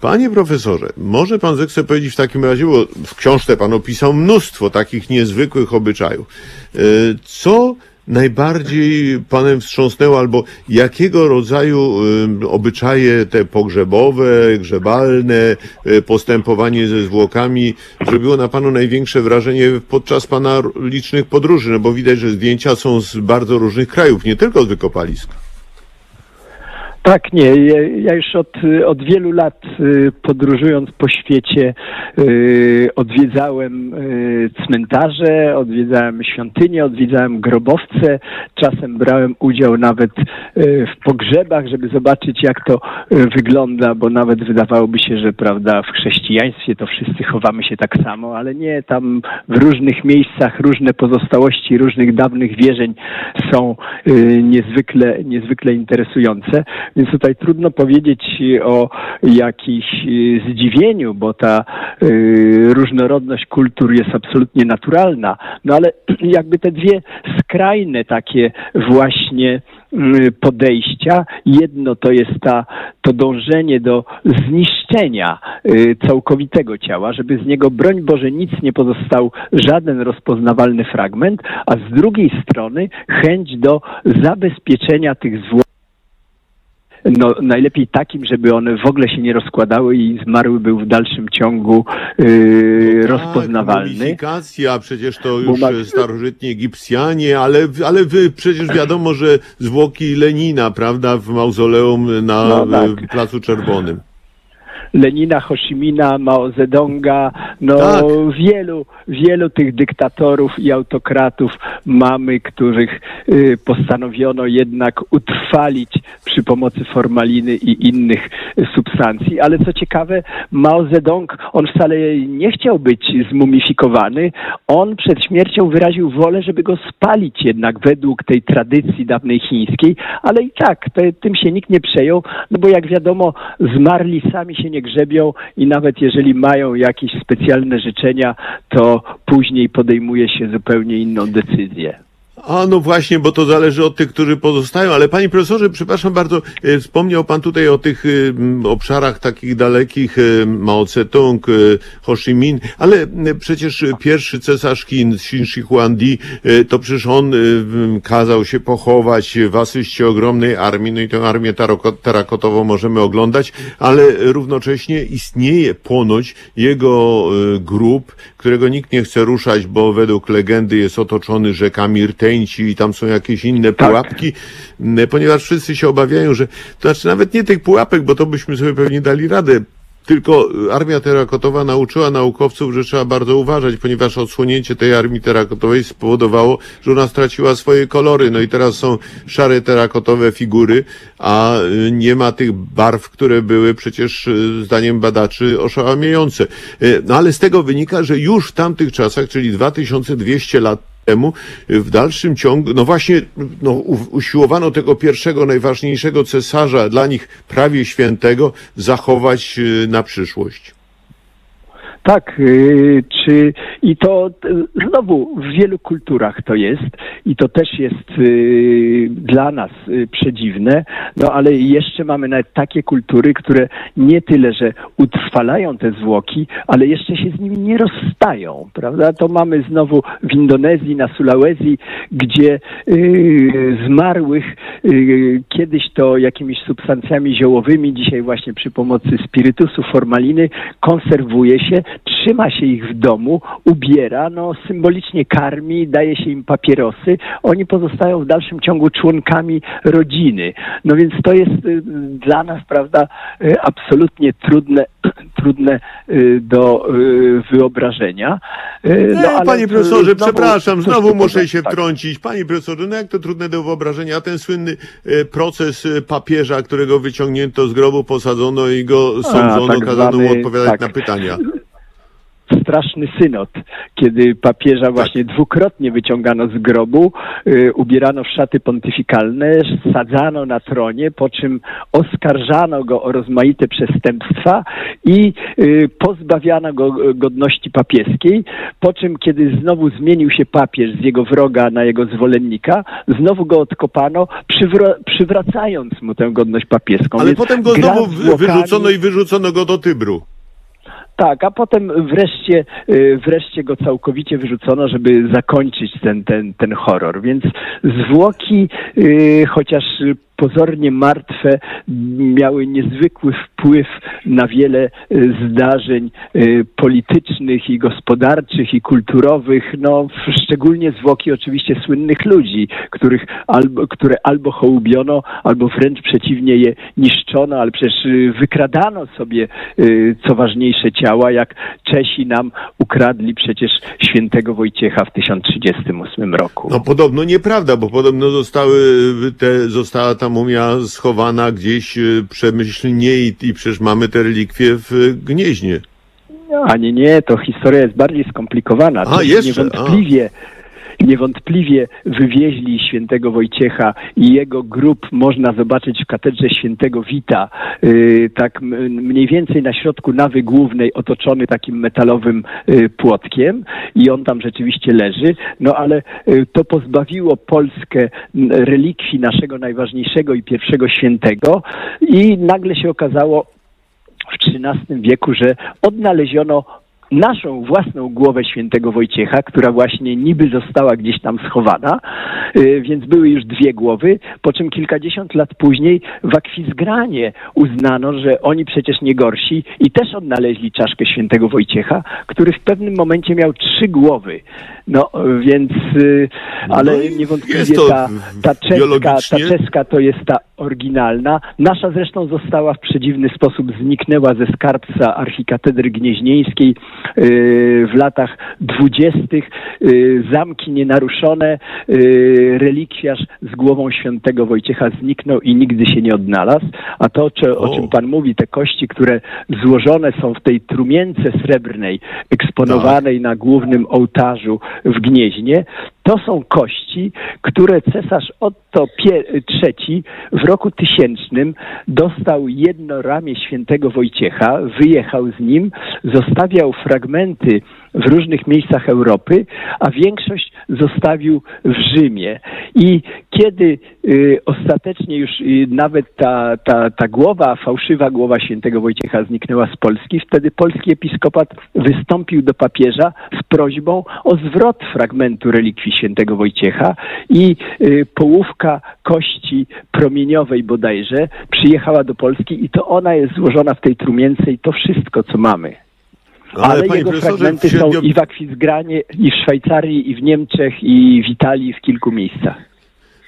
Panie profesorze, może pan zechce powiedzieć w takim razie, bo w książce pan opisał mnóstwo takich niezwykłych obyczajów. E, Co najbardziej panem wstrząsnęło, albo jakiego rodzaju e, obyczaje te pogrzebowe, grzebalne, e, postępowanie ze zwłokami zrobiło na panu największe wrażenie podczas pana licznych podróży? No bo widać, że zdjęcia są z bardzo różnych krajów, nie tylko z wykopalisk. Tak, nie. Ja, już od, od wielu lat y, podróżując po świecie y, odwiedzałem y, cmentarze, odwiedzałem świątynie, odwiedzałem grobowce. Czasem brałem udział nawet w pogrzebach, żeby zobaczyć jak to wygląda, bo nawet wydawałoby się, że prawda, w chrześcijaństwie to wszyscy chowamy się tak samo, ale nie, tam w różnych miejscach różne pozostałości różnych dawnych wierzeń są niezwykle, niezwykle interesujące. Więc tutaj trudno powiedzieć o jakimś y, zdziwieniu, bo ta y, różnorodność kultur jest absolutnie naturalna. No ale (clears throat) jakby te dwie skrajne takie właśnie y, podejścia. Jedno to jest ta, to dążenie do zniszczenia y, całkowitego ciała, żeby z niego, broń Boże, nic nie pozostał, żaden rozpoznawalny fragment, a z drugiej strony chęć do zabezpieczenia tych zwłok no, najlepiej takim, żeby one w ogóle się nie rozkładały i zmarły był w dalszym ciągu yy, rozpoznawalny. Mumifikacja, przecież to już ma- e, starożytni Egipcjanie, ale, ale wy, przecież wiadomo, że zwłoki Lenina, prawda, w mauzoleum na No tak. e, Placu Czerwonym. Lenina, Ho Chi Minha, Mao Zedonga, no Tak. wielu, wielu tych dyktatorów i autokratów mamy, których y, postanowiono jednak utrwalić przy pomocy formaliny i innych substancji. Ale co ciekawe, Mao Zedong, on wcale nie chciał być zmumifikowany. On przed śmiercią wyraził wolę, żeby go spalić jednak według tej tradycji dawnej chińskiej, ale i tak, te, tym się nikt nie przejął, no bo jak wiadomo, zmarli sami się nie grzebią i nawet jeżeli mają jakieś specjalne życzenia, to później podejmuje się zupełnie inną decyzję. A no właśnie, bo to zależy od tych, którzy pozostają. Ale panie profesorze, przepraszam bardzo, e, wspomniał pan tutaj o tych e, obszarach takich dalekich, e, Mao Tse-tung, Ho Chi Minh, ale przecież pierwszy cesarz Chin, Xin Shi Huangdi, to przecież on kazał się pochować w asyście ogromnej armii, no i tę armię terakotową możemy oglądać, ale równocześnie istnieje ponoć jego grób, którego nikt nie chce ruszać, bo według legendy jest otoczony rzekami rtęci i tam są jakieś inne Tak. pułapki, m, ponieważ wszyscy się obawiają, że, to znaczy nawet nie tych pułapek, bo to byśmy sobie pewnie dali radę, tylko y, armia terakotowa nauczyła naukowców, że trzeba bardzo uważać, ponieważ odsłonięcie tej armii terakotowej spowodowało, że ona straciła swoje kolory. No i teraz są szare terakotowe figury, a y, nie ma tych barw, które były przecież y, zdaniem badaczy oszałamiające. No ale z tego wynika, że już w tamtych czasach, czyli 2200 lat temu w dalszym ciągu, no właśnie, no, usiłowano tego pierwszego, najważniejszego cesarza, dla nich prawie świętego, zachować y, na przyszłość. Tak, y, czy i to y, znowu w wielu kulturach to jest i to też jest y, dla nas przedziwne, no ale jeszcze mamy nawet takie kultury, które nie tyle, że utrwalają te zwłoki, ale jeszcze się z nimi nie rozstają, prawda? To mamy znowu w Indonezji, na Sulawesi, gdzie zmarłych kiedyś to jakimiś substancjami ziołowymi, dzisiaj właśnie przy pomocy spirytusu, formaliny, konserwuje się, trzyma się ich w domu, ubiera, no symbolicznie karmi, daje się im papierosy, oni pozostają w dalszym ciągu członkami rodziny. No więc to jest y, dla nas, prawda, y, absolutnie trudne, (clears throat) trudne y, do wyobrażenia. No, ale, panie profesorze, znowu przepraszam, znowu muszę się tak. wtrącić. Panie profesorze, no jak to trudne do wyobrażenia, a ten słynny proces papieża, którego wyciągnięto z grobu, posadzono i go sądzono, tak kazano mu odpowiadać tak. na pytania. Straszny synod, kiedy papieża właśnie dwukrotnie wyciągano z grobu, y, ubierano w szaty pontyfikalne, sadzano na tronie, po czym oskarżano go o rozmaite przestępstwa i y, pozbawiano go godności papieskiej, po czym kiedy znowu zmienił się papież z jego wroga na jego zwolennika, znowu go odkopano, przywra- przywracając mu tę godność papieską. Ale Więc potem go znowu wyrzucono i wyrzucono go do Tybru. Tak, a potem wreszcie, y, wreszcie go całkowicie wyrzucono, żeby zakończyć ten, ten, ten horror. Więc zwłoki, y, chociaż pozornie martwe, miały niezwykły wpływ na wiele y, zdarzeń y, politycznych i gospodarczych i kulturowych, no szczególnie zwłoki oczywiście słynnych ludzi, których albo, które albo hołubiono, albo wręcz przeciwnie je niszczono, ale przecież y, wykradano sobie co ważniejsze ciała, jak Czesi nam ukradli przecież świętego Wojciecha w 1038 roku. No podobno nieprawda, bo podobno zostały te, została ta mumia schowana gdzieś e, przemyślnie i, i przecież mamy te relikwie w Gnieźnie. A nie, nie, to historia jest bardziej skomplikowana. A, To jeszcze, niewątpliwie, niewątpliwie wywieźli świętego Wojciecha i jego grób można zobaczyć w katedrze świętego Wita, yy, tak mniej więcej na środku nawy głównej, otoczony takim metalowym yy, płotkiem i on tam rzeczywiście leży, no ale yy, to pozbawiło Polskę relikwii naszego najważniejszego i pierwszego świętego i nagle się okazało, w XIII wieku, że odnaleziono naszą własną głowę świętego Wojciecha, która właśnie niby została gdzieś tam schowana, y, więc były już dwie głowy, po czym kilkadziesiąt lat później w Akwizgranie uznano, że oni przecież nie gorsi i też odnaleźli czaszkę świętego Wojciecha, który w pewnym momencie miał trzy głowy. No więc, y, ale No niewątpliwie ta, ta czeska, ta czeska to jest ta oryginalna. Nasza zresztą została w przedziwny sposób zniknęła ze skarbca archikatedry gnieźnieńskiej w latach dwudziestych. Yy, Zamki nienaruszone, yy, relikwiarz z głową świętego Wojciecha zniknął i nigdy się nie odnalazł. A to, czy, o czym pan mówi, te kości, które złożone są w tej trumience srebrnej, eksponowanej na głównym ołtarzu w Gnieźnie, to są kości, które cesarz Otto III w roku tysięcznym dostał jedno ramię świętego Wojciecha, wyjechał z nim, zostawiał fragmenty w różnych miejscach Europy, a większość zostawił w Rzymie. I kiedy y, ostatecznie już y, nawet ta, ta, ta głowa, fałszywa głowa świętego Wojciecha zniknęła z Polski, wtedy polski episkopat wystąpił do papieża z prośbą o zwrot fragmentu relikwii świętego Wojciecha i y, połówka kości promieniowej bodajże przyjechała do Polski i to ona jest złożona w tej trumience i to wszystko, co mamy. Ale, panie jego fragmenty średnio- są i w Akwizgranie, i w Szwajcarii, i w Niemczech, i w Italii, w kilku miejscach.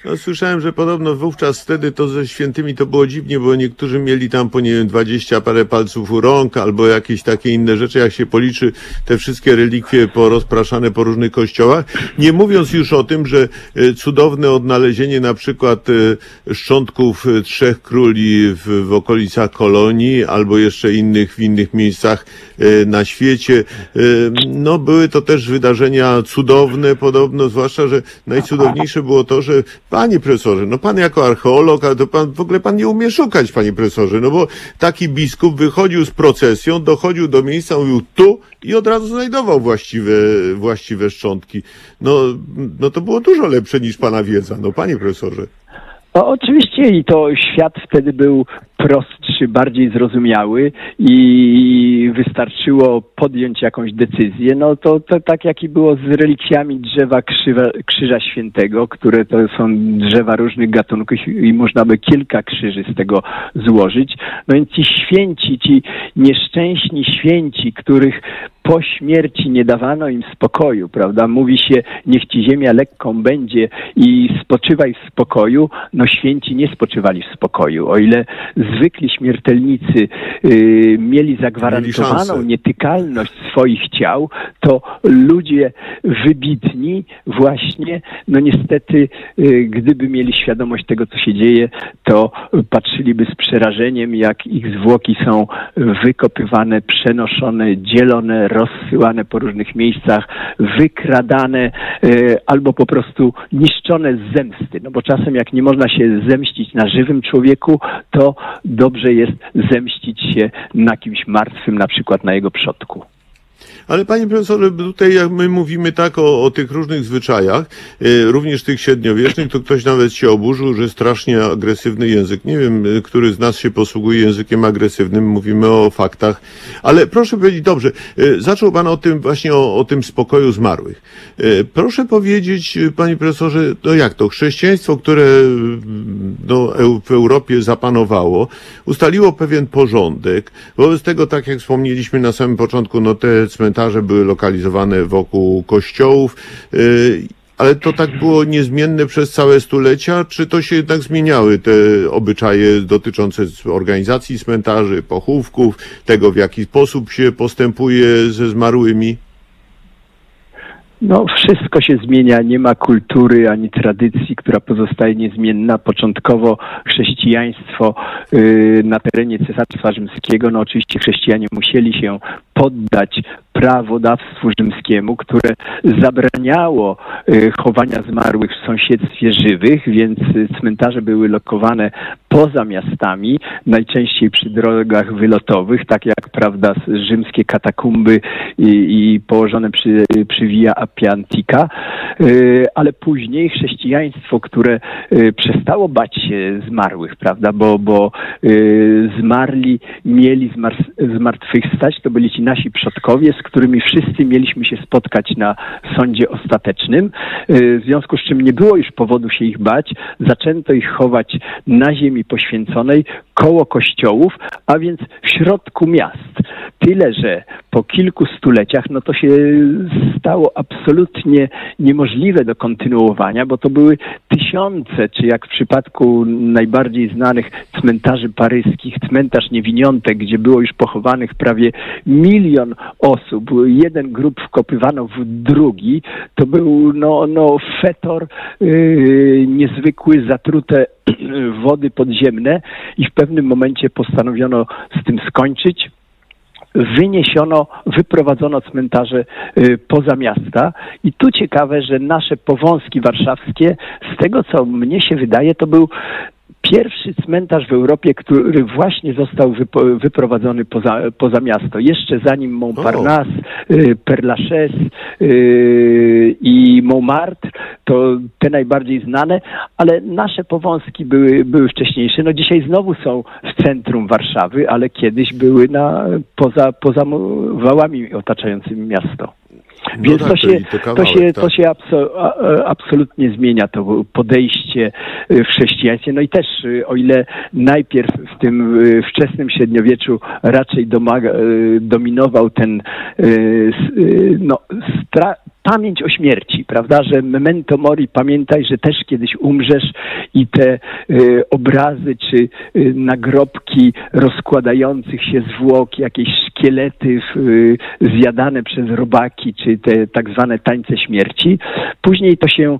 No, słyszałem, że podobno wówczas wtedy to ze świętymi to było dziwnie, bo niektórzy mieli tam po nie wiem, 20 parę palców u rąk albo jakieś takie inne rzeczy, jak się policzy te wszystkie relikwie porozpraszane po różnych kościołach. Nie mówiąc już o tym, że e, cudowne odnalezienie na przykład e, szczątków e, trzech króli w, w okolicach Kolonii albo jeszcze innych w innych miejscach na świecie. No były to też wydarzenia cudowne podobno, zwłaszcza, że najcudowniejsze było to, że Panie profesorze, no pan jako archeolog, ale to pan w ogóle pan nie umie szukać, panie profesorze, no bo taki biskup wychodził z procesją, dochodził do miejsca, mówił tu i od razu znajdował właściwe, właściwe szczątki. No, no to było dużo lepsze niż pana wiedza, no panie profesorze. No, oczywiście i to świat wtedy był prostszy, bardziej zrozumiały i wystarczyło podjąć jakąś decyzję. No to, to tak jak i było z relikwiami drzewa krzywa, Krzyża Świętego, które to są drzewa różnych gatunków i można by kilka krzyży z tego złożyć. No więc ci święci, ci nieszczęśni święci, których po śmierci nie dawano im spokoju, prawda? Mówi się, niech ci ziemia lekką będzie i spoczywaj w spokoju. No święci nie spoczywali w spokoju. O ile zwykli śmiertelnicy y, mieli zagwarantowaną Mieli nietykalność swoich ciał, to ludzie wybitni właśnie, no niestety, y, gdyby mieli świadomość tego, co się dzieje, to patrzyliby z przerażeniem, jak ich zwłoki są wykopywane, przenoszone, dzielone, rozsyłane po różnych miejscach, wykradane y, albo po prostu niszczone z zemsty. No bo czasem jak nie można się zemścić na żywym człowieku, to dobrze jest zemścić się na kimś martwym, na przykład na jego przodku. Ale panie profesorze, tutaj jak my mówimy tak o, o tych różnych zwyczajach, e, również tych średniowiecznych, to ktoś nawet się oburzył, że strasznie agresywny język. Nie wiem, e, który z nas się posługuje językiem agresywnym, mówimy o faktach, ale proszę powiedzieć, dobrze, e, zaczął pan o tym właśnie o, o tym spokoju zmarłych. E, proszę powiedzieć, e, panie profesorze, no jak to, chrześcijaństwo, które no, Eu- w Europie zapanowało, ustaliło pewien porządek, wobec tego, tak jak wspomnieliśmy na samym początku, no te cmentarze były lokalizowane wokół kościołów, yy, ale to tak było niezmienne przez całe stulecia, czy to się jednak zmieniały te obyczaje dotyczące organizacji cmentarzy, pochówków, tego w jaki sposób się postępuje ze zmarłymi? No, wszystko się zmienia, nie ma kultury ani tradycji, która pozostaje niezmienna. Początkowo chrześcijaństwo y, na terenie Cesarstwa Rzymskiego, no oczywiście chrześcijanie musieli się poddać prawodawstwu rzymskiemu, które zabraniało y, chowania zmarłych w sąsiedztwie żywych, więc y, cmentarze były lokowane poza miastami, najczęściej przy drogach wylotowych, tak jak prawda rzymskie katakumby i, i położone przy, przy Via Appia Antica, y, ale później chrześcijaństwo, które y, przestało bać się zmarłych, prawda, bo, bo y, zmarli mieli zmar- zmartwychwstać, to byli ci nasi przodkowie, z którymi wszyscy mieliśmy się spotkać na sądzie ostatecznym, w związku z czym nie było już powodu się ich bać, zaczęto ich chować na ziemi poświęconej, koło kościołów, a więc w środku miast. Tyle, że po kilku stuleciach, no to się stało absolutnie niemożliwe do kontynuowania, bo to były tysiące, czy jak w przypadku najbardziej znanych cmentarzy paryskich, cmentarz Niewiniątek, gdzie było już pochowanych prawie milion osób, jeden grób wkopywano w drugi, to był no, no fetor yy, niezwykły, zatrute (clears throat) wody podziemne i w pewnym momencie postanowiono z tym skończyć wyniesiono, wyprowadzono cmentarze y, poza miasta. I tu ciekawe, że nasze powązki warszawskie, z tego co mnie się wydaje, to był pierwszy cmentarz w Europie, który właśnie został wypo, wyprowadzony poza, poza miasto. Jeszcze zanim Montparnasse, y, Père Lachaise y, i Montmartre, to te najbardziej znane, ale nasze powązki były, były wcześniejsze. No dzisiaj znowu są w centrum Warszawy, ale kiedyś były na, poza, poza wałami otaczającymi miasto. No Więc tak, to, się, to to kawałek, się, to tak. się abso, a- a- absolutnie zmienia to podejście y, w chrześcijaństwie. No i też, y, o ile najpierw w tym y, wczesnym średniowieczu raczej domaga, dominował ten no, stra- pamięć o śmierci, prawda, że memento mori, pamiętaj, że też kiedyś umrzesz i te y, obrazy czy y, nagrobki rozkładających się zwłok, jakieś szkielety y, zjadane przez robaki, czy te tak zwane tańce śmierci. Później to się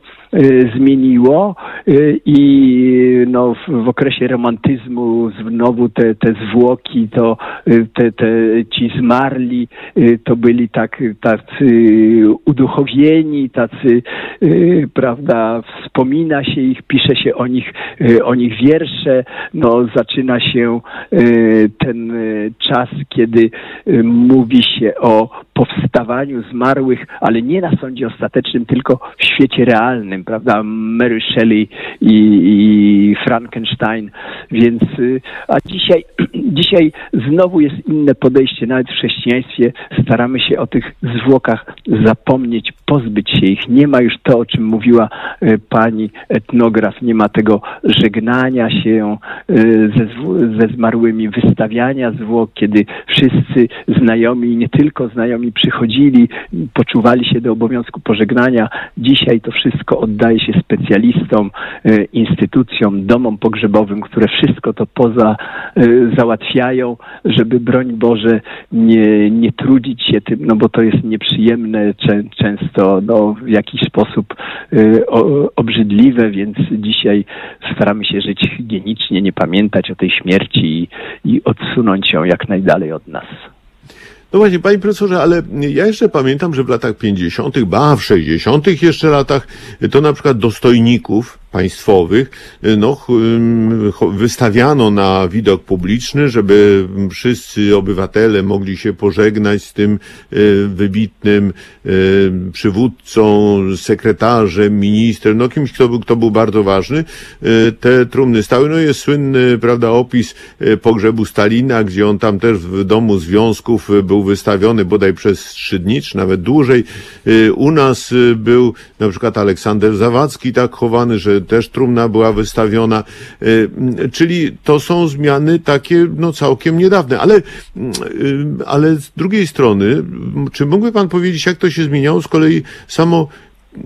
zmieniło y, i no, w, w okresie romantyzmu znowu te, te zwłoki, to te, te, ci zmarli to byli tak, tacy uduchowieni, tacy, prawda, wspomina się ich, pisze się o nich, o nich wiersze, no zaczyna się ten czas, kiedy mówi się o powstawaniu zmarłych, ale nie na sądzie ostatecznym, tylko w świecie realnym, prawda? Mary Shelley i, i Frankenstein, więc y, a dzisiaj, (clears throat) dzisiaj znowu jest inne podejście, nawet w chrześcijaństwie staramy się o tych zwłokach zapomnieć, pozbyć się ich. Nie ma już to, o czym mówiła y, pani etnograf, nie ma tego żegnania się y, ze, ze zmarłymi, wystawiania zwłok, kiedy wszyscy znajomi nie tylko znajomi przychodzili, poczuwali się do obowiązku pożegnania. Dzisiaj to wszystko oddaje się specjalistom, e, instytucjom, domom pogrzebowym, które wszystko to poza e, załatwiają, żeby broń Boże nie, nie trudzić się tym, no bo to jest nieprzyjemne, często no, w jakiś sposób e, obrzydliwe, więc dzisiaj staramy się żyć higienicznie, nie pamiętać o tej śmierci i, i odsunąć ją jak najdalej od nas. No właśnie, panie profesorze, ale ja jeszcze pamiętam, że w latach 50., ba, w 60. jeszcze latach, to na przykład dostojników państwowych, no, wystawiano na widok publiczny, żeby wszyscy obywatele mogli się pożegnać z tym e, wybitnym e, przywódcą, sekretarzem, ministrem, no kimś, kto był, kto był bardzo ważny. Te trumny stały, no jest słynny, prawda, opis pogrzebu Stalina, gdzie on tam też w domu związków był wystawiony bodaj przez trzy dni, czy nawet dłużej. U nas był na przykład Aleksander Zawadzki tak chowany, że też trumna była wystawiona, y, czyli to są zmiany takie no całkiem niedawne, ale, y, ale z drugiej strony, czy mógłby Pan powiedzieć, jak to się zmieniało? Z kolei samo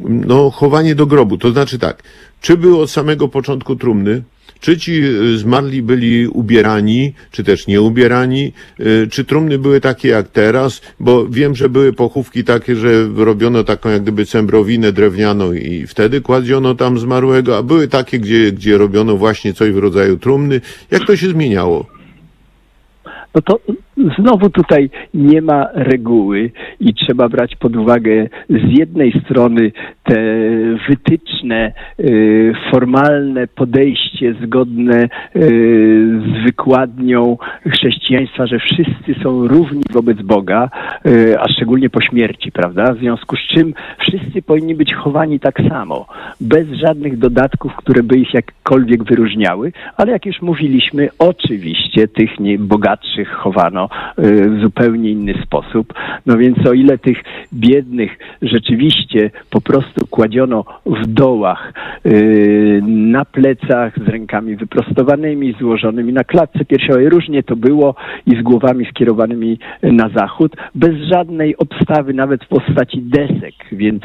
no, chowanie do grobu? To znaczy tak, czy było od samego początku trumny, czy ci y, zmarli byli ubierani, czy też nie ubierani, y, czy trumny były takie jak teraz, bo wiem, że były pochówki takie, że robiono taką jak gdyby cembrowinę drewnianą i wtedy kładziono tam zmarłego, a były takie, gdzie, gdzie robiono właśnie coś w rodzaju trumny. Jak to się zmieniało? No to Znowu tutaj nie ma reguły i trzeba brać pod uwagę z jednej strony te wytyczne, y, formalne podejście zgodne y, z wykładnią chrześcijaństwa, że wszyscy są równi wobec Boga, y, a szczególnie po śmierci, prawda? W związku z czym wszyscy powinni być chowani tak samo, bez żadnych dodatków, które by ich jakkolwiek wyróżniały, ale jak już mówiliśmy, oczywiście tych bogatszych chowano Y, w zupełnie inny sposób. No więc o ile tych biednych rzeczywiście po prostu kładziono w dołach, y, na plecach, z rękami wyprostowanymi, złożonymi na klatce piersiowej, różnie to było i z głowami skierowanymi na zachód, bez żadnej obstawy, nawet w postaci desek, więc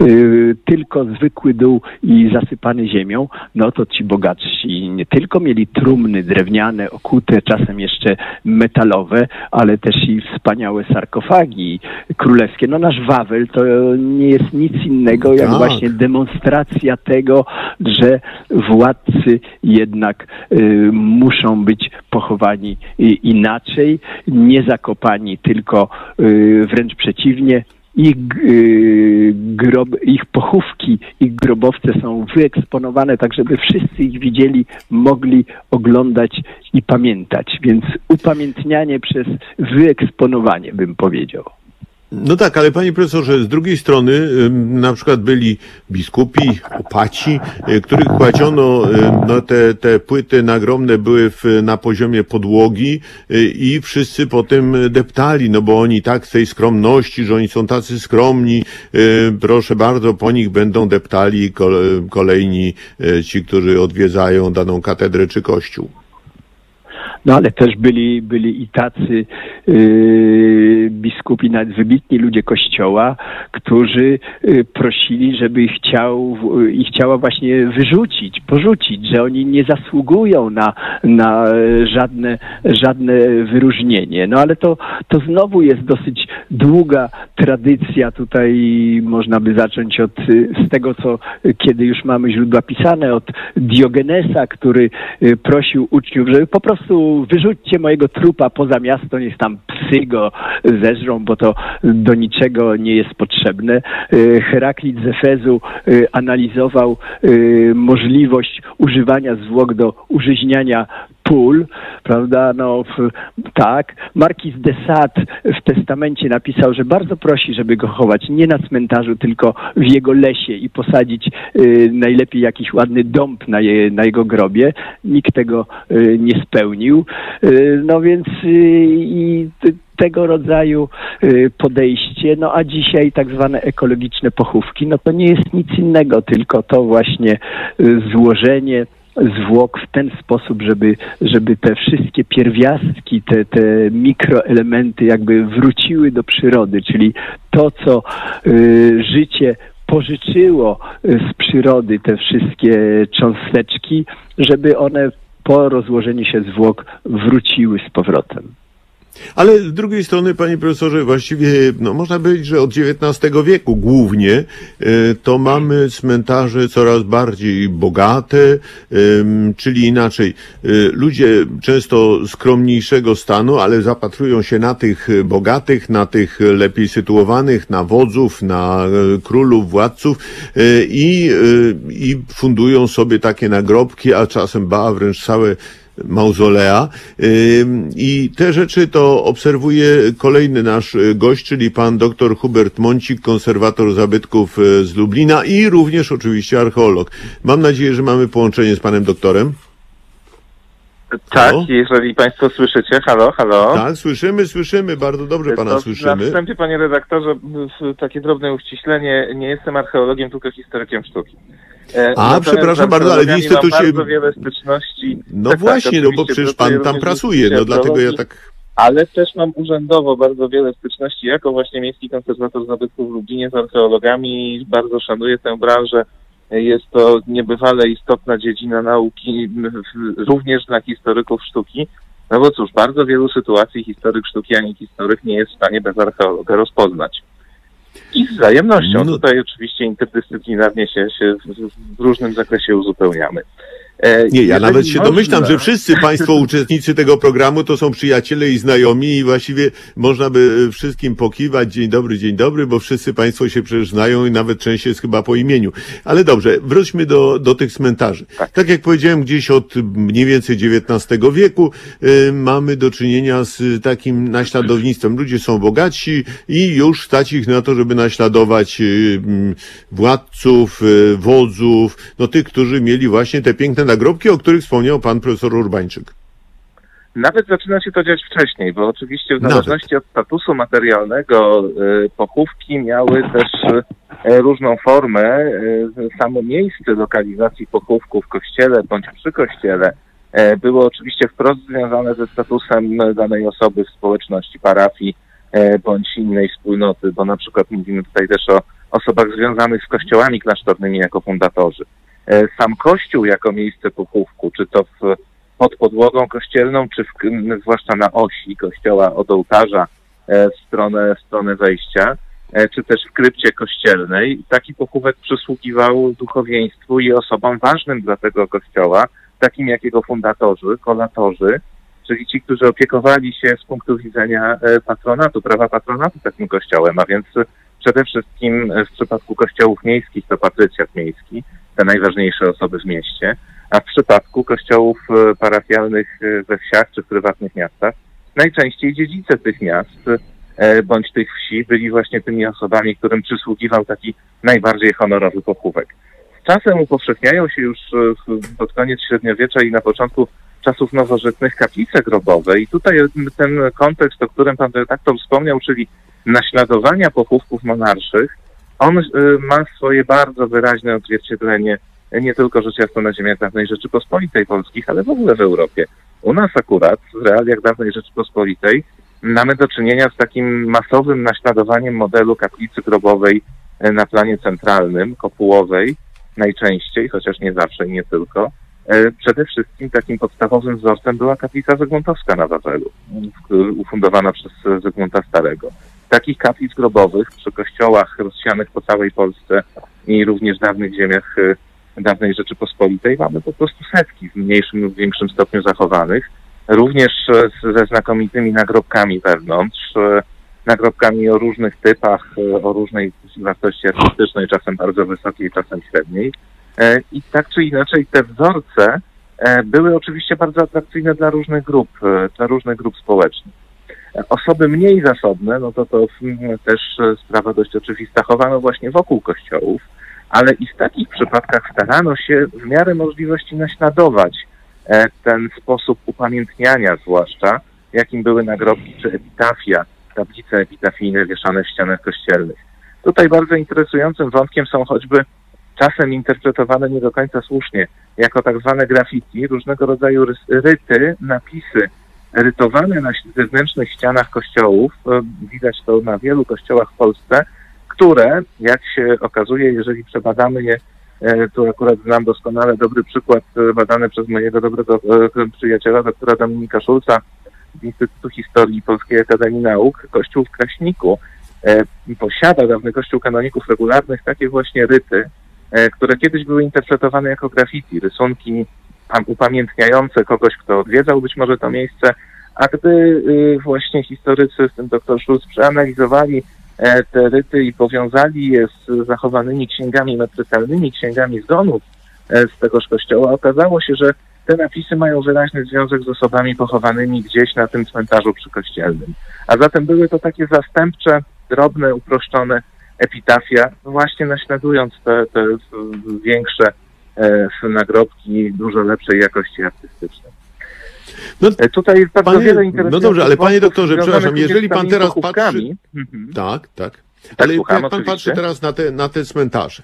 y, tylko zwykły dół i zasypany ziemią, no to ci bogatsi nie tylko mieli trumny drewniane, okute, czasem jeszcze metalowe, ale też i wspaniałe sarkofagi królewskie. No nasz Wawel to nie jest nic innego jak tak. właśnie demonstracja tego, że władcy jednak y, muszą być pochowani inaczej, nie zakopani, tylko y, wręcz przeciwnie, ich, y, grob, ich pochówki, ich grobowce są wyeksponowane, tak żeby wszyscy ich widzieli, mogli oglądać i pamiętać. Więc upamiętnianie przez wyeksponowanie, bym powiedział. No tak, ale panie profesorze, z drugiej strony na przykład byli biskupi, opaci, y, których kładziono, no te, te płyty nagromne były w, na poziomie podłogi y, i wszyscy potem deptali, no bo oni tak z tej skromności, że oni są tacy skromni, y, proszę bardzo, po nich będą deptali kolejni ci, którzy odwiedzają daną katedrę czy kościół. No ale też byli, byli i tacy yy, biskupi, nawet wybitni ludzie kościoła, którzy yy, prosili, żeby ich chciał, ich chciała właśnie wyrzucić, porzucić, że oni nie zasługują na, na żadne, żadne wyróżnienie. No ale to, to znowu jest dosyć długa tradycja. Tutaj można by zacząć od z tego, co kiedy już mamy źródła pisane, od Diogenesa, który prosił uczniów, żeby po prostu wyrzućcie mojego trupa poza miasto, niech tam psy go zeżrą, bo to do niczego nie jest potrzebne. Y, Heraklit z Efezu y, analizował możliwość używania zwłok do użyźniania pól, prawda, no w, tak. Markiz de Sade w testamencie napisał, że bardzo prosi, żeby go chować nie na cmentarzu, tylko w jego lesie i posadzić y, najlepiej jakiś ładny dąb na, je, na jego grobie. Nikt tego y, nie spełnił. Y, no więc y, i tego rodzaju y, podejście, no a dzisiaj tak zwane ekologiczne pochówki, no to nie jest nic innego, tylko to właśnie y, złożenie zwłok w ten sposób, żeby, żeby te wszystkie pierwiastki, te, te mikroelementy jakby wróciły do przyrody, czyli to, co y, życie pożyczyło y, z przyrody, te wszystkie cząsteczki, żeby one po rozłożeniu się zwłok wróciły z powrotem. Ale z drugiej strony, panie profesorze, właściwie, no można powiedzieć, że od XIX wieku głównie e, to mamy cmentarze coraz bardziej bogate, czyli inaczej, e, ludzie często skromniejszego stanu, ale zapatrują się na tych bogatych, na tych lepiej sytuowanych, na wodzów, na e, królów, władców i, i fundują sobie takie nagrobki, a czasem ba, wręcz całe mauzolea. I te rzeczy to obserwuje kolejny nasz y, gość, czyli pan dr Hubert Moncik, konserwator zabytków y, z Lublina i również oczywiście archeolog. Mam nadzieję, że mamy połączenie z panem doktorem. Tak, halo? jeżeli Państwo słyszycie, halo, halo. Tak, słyszymy, słyszymy, bardzo dobrze Pana to słyszymy. Na wstępie, Panie redaktorze, takie drobne uściślenie, nie jestem archeologiem, tylko historykiem sztuki. E, A, przepraszam bardzo, ale w instytucie... bardzo wiele styczności. No tak, tak właśnie, tak, no bo przecież pan tam pracuje, no dlatego ja tak... Ale też mam urzędowo bardzo wiele styczności jako właśnie miejski konserwator zabytków w Lublinie z archeologami bardzo szanuję tę branżę. Jest to niebywale istotna dziedzina nauki, również dla historyków sztuki. No bo cóż, bardzo wielu sytuacji historyk sztuki ani historyk nie jest w stanie bez archeologa rozpoznać. I z wzajemnością. No. Tutaj oczywiście interdyscyplinarnie się, się w, w różnym zakresie uzupełniamy. E, nie, ja nawet się można... domyślam, że wszyscy Państwo (laughs) uczestnicy tego programu to są przyjaciele i znajomi i właściwie można by wszystkim pokiwać dzień dobry, dzień dobry, bo wszyscy Państwo się przecież znają i nawet część jest chyba po imieniu. Ale dobrze, wróćmy do, do tych cmentarzy. Tak. tak jak powiedziałem, gdzieś od mniej więcej XIX wieku y, mamy do czynienia z takim naśladownictwem. Ludzie są bogatsi i już stać ich na to, żeby naśladować y, władców, y, wodzów, no tych, którzy mieli właśnie te piękne nagrobki, o których wspomniał pan profesor Urbańczyk. Nawet zaczyna się to dziać wcześniej, bo oczywiście w zależności Nawet. od statusu materialnego y, pochówki miały też y, różną formę. Y, samo miejsce lokalizacji pochówku w kościele bądź przy kościele było oczywiście wprost związane ze statusem danej osoby w społeczności, parafii bądź innej wspólnoty, bo na przykład mówimy tutaj też o osobach związanych z kościołami klasztornymi jako fundatorzy. E, sam kościół jako miejsce pochówku, czy to w, pod podłogą kościelną, czy w, zwłaszcza na osi kościoła od ołtarza e, w stronę, w stronę wejścia, e, czy też w krypcie kościelnej. Taki pochówek przysługiwał duchowieństwu i osobom ważnym dla tego kościoła, takim jak jego fundatorzy, kolatorzy, czyli ci, którzy opiekowali się z punktu widzenia patronatu, prawa patronatu takim kościołem, a więc przede wszystkim w przypadku kościołów miejskich to patrycjat miejski, te najważniejsze osoby w mieście, a w przypadku kościołów e, parafialnych e, we wsiach czy w prywatnych miastach najczęściej dziedzice tych miast e, bądź tych wsi byli właśnie tymi osobami, którym przysługiwał taki najbardziej honorowy pochówek. Z czasem upowszechniają się już pod koniec średniowiecza i na początku czasów nowożytnych kaplice grobowe i tutaj ten kontekst, o którym pan redaktor wspomniał, czyli naśladowania pochówków monarszych, on y, ma swoje bardzo wyraźne odzwierciedlenie nie tylko rzecz jasna na ziemiach dawnej Rzeczypospolitej Polskich, ale w ogóle w Europie. U nas akurat, w realiach dawnej Rzeczypospolitej, mamy do czynienia z takim masowym naśladowaniem modelu kaplicy grobowej e, na planie centralnym, kopułowej najczęściej, chociaż nie zawsze i nie tylko. E, Przede wszystkim takim podstawowym wzorcem była kaplica Zygmuntowska na Wawelu, ufundowana przez Zygmunta Starego. Takich kaplic grobowych przy kościołach rozsianych po całej Polsce i również w dawnych ziemiach e, dawnej Rzeczypospolitej mamy po prostu setki w mniejszym lub większym stopniu zachowanych. Również z- ze znakomitymi nagrobkami wewnątrz, e, nagrobkami o różnych typach, o różnej wartości artystycznej, czasem bardzo wysokiej, czasem średniej. E, I tak czy inaczej te wzorce e, były oczywiście bardzo atrakcyjne dla różnych grup, e, dla różnych grup społecznych. Osoby mniej zasobne, no to to też sprawa dość oczywista, chowano właśnie wokół kościołów, ale i w takich przypadkach starano się w miarę możliwości naśladować e, ten sposób upamiętniania zwłaszcza, jakim były nagrobki czy epitafia, tablice epitafijne wieszane w ścianach kościelnych. Tutaj bardzo interesującym wątkiem są choćby czasem interpretowane nie do końca słusznie jako tak zwane graffiti, różnego rodzaju ryty, napisy rytowane na zewnętrznych ścianach kościołów, e, widać to na wielu kościołach w Polsce, które, jak się okazuje, jeżeli przebadamy je, e, tu akurat znam doskonale dobry przykład e, badany przez mojego dobrego przyjaciela, doktora Dominika Szulca z Instytutu Historii Polskiej Akademii Nauk, Kościół w Kraśniku posiada, dawny Kościół kanoników regularnych, takie właśnie ryty, które kiedyś były interpretowane jako graffiti, rysunki upamiętniające kogoś, kto odwiedzał być może to miejsce, a gdy y, właśnie historycy, w tym dr Schulz, przeanalizowali e, te ryty i powiązali je z zachowanymi księgami metrykalnymi, księgami zgonów e, z tegoż kościoła, okazało się, że te napisy mają wyraźny związek z osobami pochowanymi gdzieś na tym cmentarzu przykościelnym. A zatem były to takie zastępcze, drobne, uproszczone epitafia, właśnie naśladując te, te większe nagrobki dużo lepszej jakości artystycznej. No, E, Tutaj jest bardzo panie- wiele no interesujących dobrze, ale panie doktorze, przepraszam, jeżeli pan teraz pochówkami. Tak, tak. Ale słucham, jak pan oczywiście. patrzy teraz na te, na te cmentarze,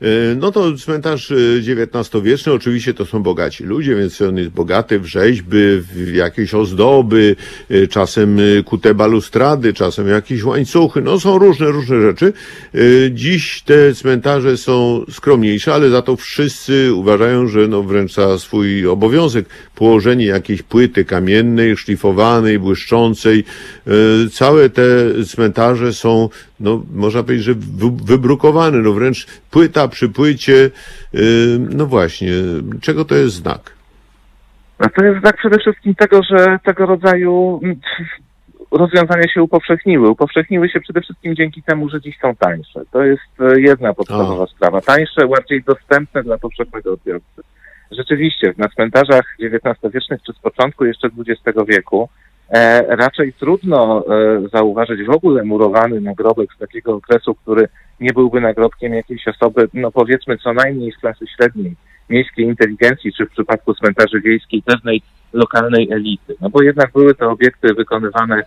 e, no to cmentarz XIX-wieczny, oczywiście to są bogaci ludzie, więc on jest bogaty w rzeźby, w jakieś ozdoby, e, czasem kute balustrady, czasem jakieś łańcuchy, no są różne, różne rzeczy. Dziś te cmentarze są skromniejsze, ale za to wszyscy uważają, że no wręcz za swój obowiązek położenie jakiejś płyty kamiennej, szlifowanej, błyszczącej. Całe te cmentarze są, no można powiedzieć, że wy- wybrukowane, no wręcz płyta przy płycie. No właśnie, czego to jest znak? No to jest znak przede wszystkim tego, że tego rodzaju mm, rozwiązania się upowszechniły. Upowszechniły się przede wszystkim dzięki temu, że dziś są tańsze. To jest e, jedna podstawowa sprawa. Tańsze, bardziej dostępne dla powszechnego odbiorcy. Rzeczywiście, na cmentarzach XIX-wiecznych czy z początku jeszcze XX wieku raczej trudno e, zauważyć w ogóle murowany nagrobek z takiego okresu, który nie byłby nagrobkiem jakiejś osoby, no powiedzmy co najmniej z klasy średniej, miejskiej inteligencji, czy w przypadku cmentarzy wiejskiej pewnej lokalnej elity. No bo jednak były to obiekty wykonywane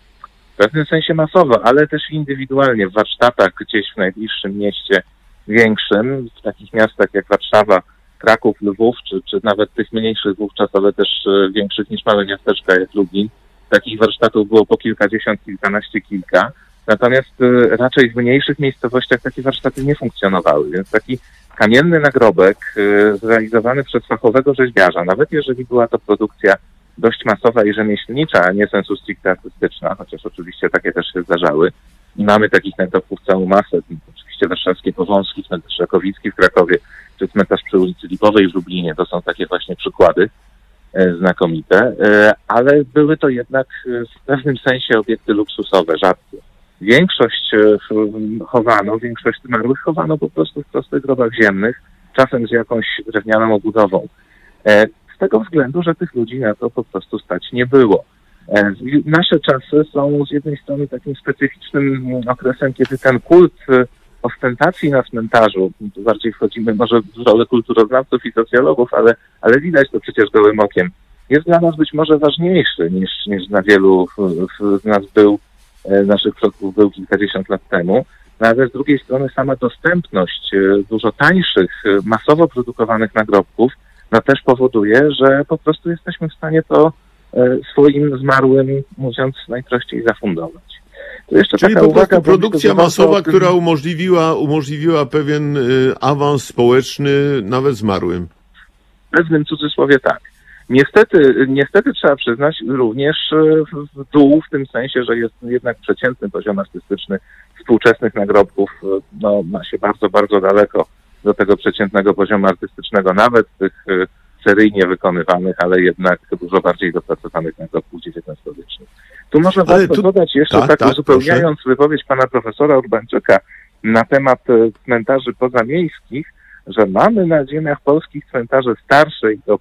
w pewnym sensie masowo, ale też indywidualnie w warsztatach gdzieś w najbliższym mieście większym, w takich miastach jak Warszawa, Kraków, Lwów, czy, czy nawet tych mniejszych wówczas, ale też e, większych niż małe miasteczka jak Lublin. Takich warsztatów było po kilkadziesiąt, kilkanaście, kilka. Natomiast e, raczej w mniejszych miejscowościach takie warsztaty nie funkcjonowały, więc taki kamienny nagrobek e, zrealizowany przez fachowego rzeźbiarza, nawet jeżeli była to produkcja dość masowa i rzemieślnicza, a nie sensu stricte artystyczna, chociaż oczywiście takie też się zdarzały. Mamy takich nagrobków całą masę. Oczywiście warszawskie Powązki, cmentarz Rakowicki w Krakowie, czy cmentarz przy ulicy Lipowej w Lublinie. To są takie właśnie przykłady znakomite, e, ale były to jednak e, w pewnym sensie obiekty luksusowe, rzadkie. Większość e, ch- chowano, większość zmarłych chowano po prostu w prostych grobach ziemnych, czasem z jakąś drewnianą obudową. E, Z tego względu, że tych ludzi na to po prostu stać nie było. E, Nasze czasy są z jednej strony takim specyficznym okresem, kiedy ten kult e, ostentacji na cmentarzu, tu bardziej wchodzimy może w rolę kulturoznawców i socjologów, ale, ale widać to przecież gołym okiem, jest dla nas być może ważniejszy niż, niż dla wielu z nas był, e, naszych przodków był kilkadziesiąt lat temu. No, ale z drugiej strony sama dostępność e, dużo tańszych, e, masowo produkowanych nagrobków no też powoduje, że po prostu jesteśmy w stanie to swoim zmarłym, mówiąc najprościej, zafundować. Tu jeszcze Czyli taka po uwaga, prostu produkcja masowa, tym... która umożliwiła, umożliwiła pewien y, awans społeczny nawet zmarłym. W pewnym cudzysłowie tak. Niestety, niestety trzeba przyznać również w dół, w tym sensie, że jest jednak przeciętny poziom artystyczny współczesnych nagrobków no, ma się bardzo, bardzo daleko do tego przeciętnego poziomu artystycznego, nawet tych y, seryjnie wykonywanych, ale jednak dużo bardziej dopracowanych nagrobków XIX-wiecznych. Tu można warto tu... dodać jeszcze, tak, tak, tak uzupełniając proszę. wypowiedź pana profesora Urbańczyka na temat y, cmentarzy pozamiejskich, że mamy na ziemiach polskich cmentarze starsze i to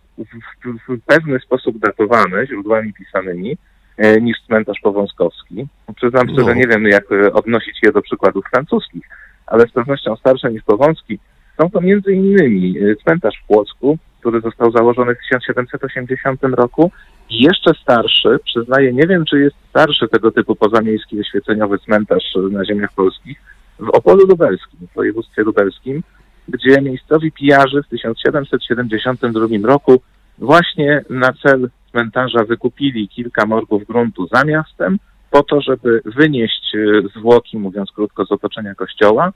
w, pewny sposób datowane źródłami pisanymi, E, niż cmentarz powązkowski. Przyznam szczerze, no. nie wiem jak e, odnosić je do przykładów francuskich, ale z pewnością starsze niż powązki są to między innymi e, cmentarz w Płocku, który został założony w 1780 roku i jeszcze starszy, przyznaję, nie wiem czy jest starszy tego typu pozamiejski oświeceniowy cmentarz na ziemiach polskich, w Opolu Lubelskim, w województwie lubelskim, gdzie miejscowi pijarzy w 1772 roku właśnie na cel cmentarza wykupili kilka morgów gruntu za miastem po to, żeby wynieść e, zwłoki, mówiąc krótko, z otoczenia kościoła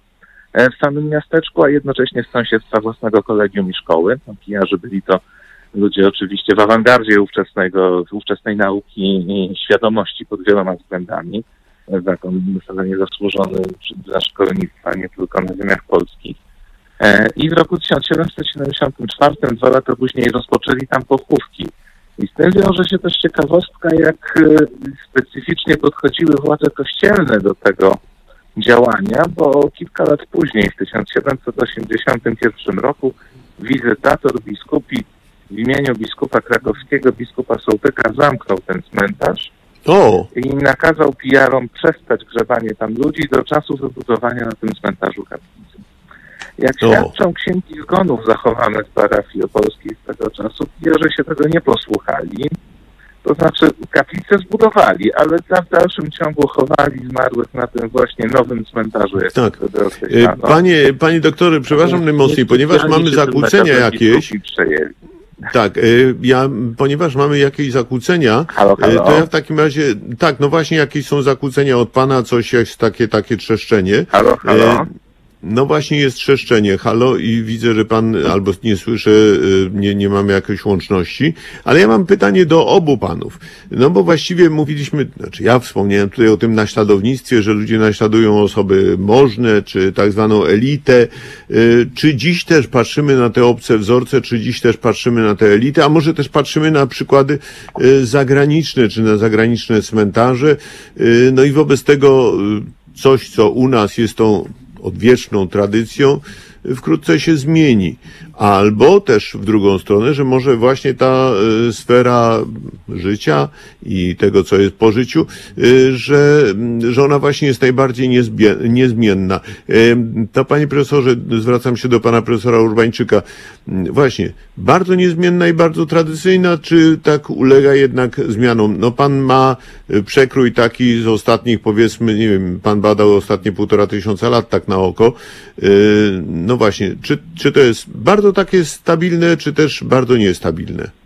w samym miasteczku, a jednocześnie z sąsiedztwa własnego kolegium i szkoły. Pijarzy byli to ludzie oczywiście w awangardzie ówczesnego, ówczesnej nauki i świadomości pod wieloma względami. Zakon szalenie zasłużony dla szkolnictwa nie tylko na ziemiach polskich. E, I w roku 1774, dwa lata później, rozpoczęli tam pochówki i z tym wiąże się też ciekawostka, jak e, specyficznie podchodziły władze kościelne do tego działania, bo kilka lat później, w 1781 roku, wizytator biskupi w imieniu biskupa krakowskiego, biskupa Sołtyka, zamknął ten cmentarz o. i nakazał pijarom przestać grzebanie tam ludzi do czasu wybudowania na tym cmentarzu kaplicy. Jak o. świadczą księgi zgonów zachowane w parafii opolskiej z tego czasu, że się tego nie posłuchali. To znaczy kaplicę zbudowali, ale w dalszym ciągu chowali zmarłych na tym właśnie nowym cmentarzu. Tak. E, panie, panie doktorze, przepraszam najmocniej, ponieważ mamy zakłócenia jakieś. Tak, e, ja, ponieważ mamy jakieś zakłócenia, halo, halo. to ja w takim razie, tak, no właśnie jakieś są zakłócenia od pana, coś jest takie, takie trzeszczenie. Halo, halo. No właśnie jest trzeszczenie, halo i widzę, że pan albo nie słyszę, y, nie, nie mamy jakiejś łączności, ale ja mam pytanie do obu panów. No bo właściwie mówiliśmy, znaczy ja wspomniałem tutaj o tym naśladownictwie, że ludzie naśladują osoby możne, czy tak zwaną elitę. Y, czy dziś też patrzymy na te obce wzorce, czy dziś też patrzymy na te elity, a może też patrzymy na przykłady y, zagraniczne, czy na zagraniczne cmentarze. No i wobec tego coś, co u nas jest tą odwieczną tradycją, wkrótce się zmieni. Albo też w drugą stronę, że może właśnie ta y, sfera życia i tego, co jest po życiu, y, że, że ona właśnie jest najbardziej niezmienna. Y, to panie profesorze, zwracam się do pana profesora Urbańczyka. Właśnie, bardzo niezmienna i bardzo tradycyjna, czy tak ulega jednak zmianom? No pan ma przekrój taki z ostatnich, powiedzmy, nie wiem, pan badał ostatnie półtora tysiąca lat tak na oko. No właśnie, czy, czy to jest bardzo takie stabilne, czy też bardzo niestabilne?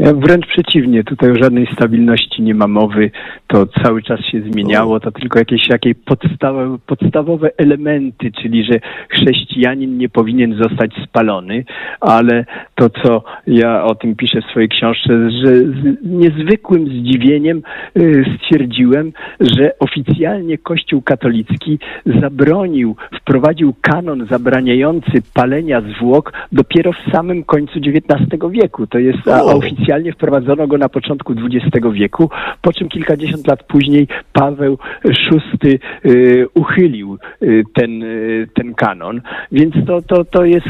Wręcz przeciwnie, tutaj o żadnej stabilności nie ma mowy. To cały czas się zmieniało, to tylko jakieś, jakieś podstawowe, podstawowe elementy, czyli że chrześcijanin nie powinien zostać spalony, ale to, co ja o tym piszę w swojej książce, że z niezwykłym zdziwieniem y, stwierdziłem, że oficjalnie Kościół katolicki zabronił, wprowadził kanon zabraniający palenia zwłok dopiero w samym końcu XIX wieku. To jest oficjalnie oficjalnie wprowadzono go na początku XX wieku, po czym kilkadziesiąt lat później Paweł VI y, uchylił y, ten, y, ten kanon. Więc to, to, to jest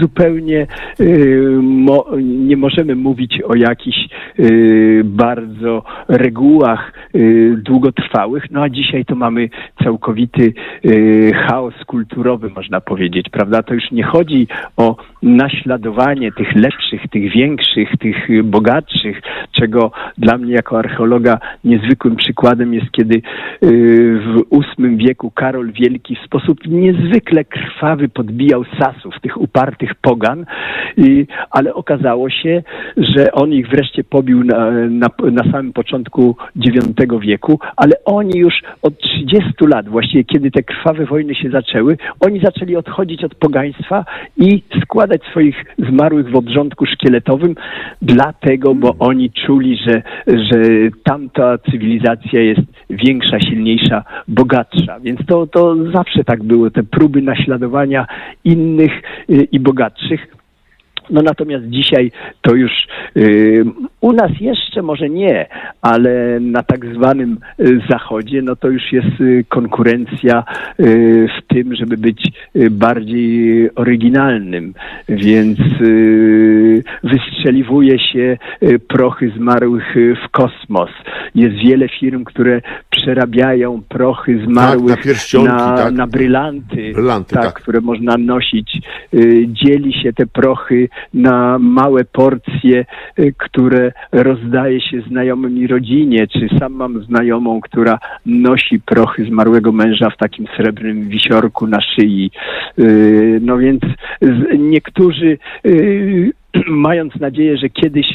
zupełnie, nie możemy mówić o jakichś bardzo regułach długotrwałych, no a dzisiaj to mamy całkowity chaos kulturowy, można powiedzieć, prawda? To już nie chodzi o naśladowanie tych lepszych, tych większych, tych bogatszych, czego dla mnie jako archeologa niezwykłym przykładem jest, kiedy y, w VIII wieku Karol Wielki w sposób niezwykle krwawy podbijał Sasów, tych upartych pogan, ale okazało się, że on ich wreszcie pobił na, na, na samym początku IX wieku, ale oni już od 30 lat, właściwie kiedy te krwawe wojny się zaczęły, oni zaczęli odchodzić od pogaństwa i składać swoich zmarłych w obrządku szkieletowym, dlatego, bo oni czuli, że, że tamta cywilizacja jest większa, silniejsza, bogatsza. Więc to, to zawsze tak było, te próby naśladowania innych y, i bogatszych. No natomiast dzisiaj to już y, u nas jeszcze może nie, ale na tak zwanym y, zachodzie, no to już jest y, konkurencja y, w tym, żeby być bardziej oryginalnym, więc y, wystrzeliwuje się prochy zmarłych w kosmos. Jest wiele firm, które przerabiają prochy zmarłych na pierścionki, na, tak. na brylanty, Brylanty, tak. które można nosić. Dzieli się te prochy na małe porcje, y, które rozdaje się znajomym i rodzinie, czy sam mam znajomą, która nosi prochy zmarłego męża w takim srebrnym wisiorku na szyi. Y, No więc niektórzy y, (clears throat) mając nadzieję, że kiedyś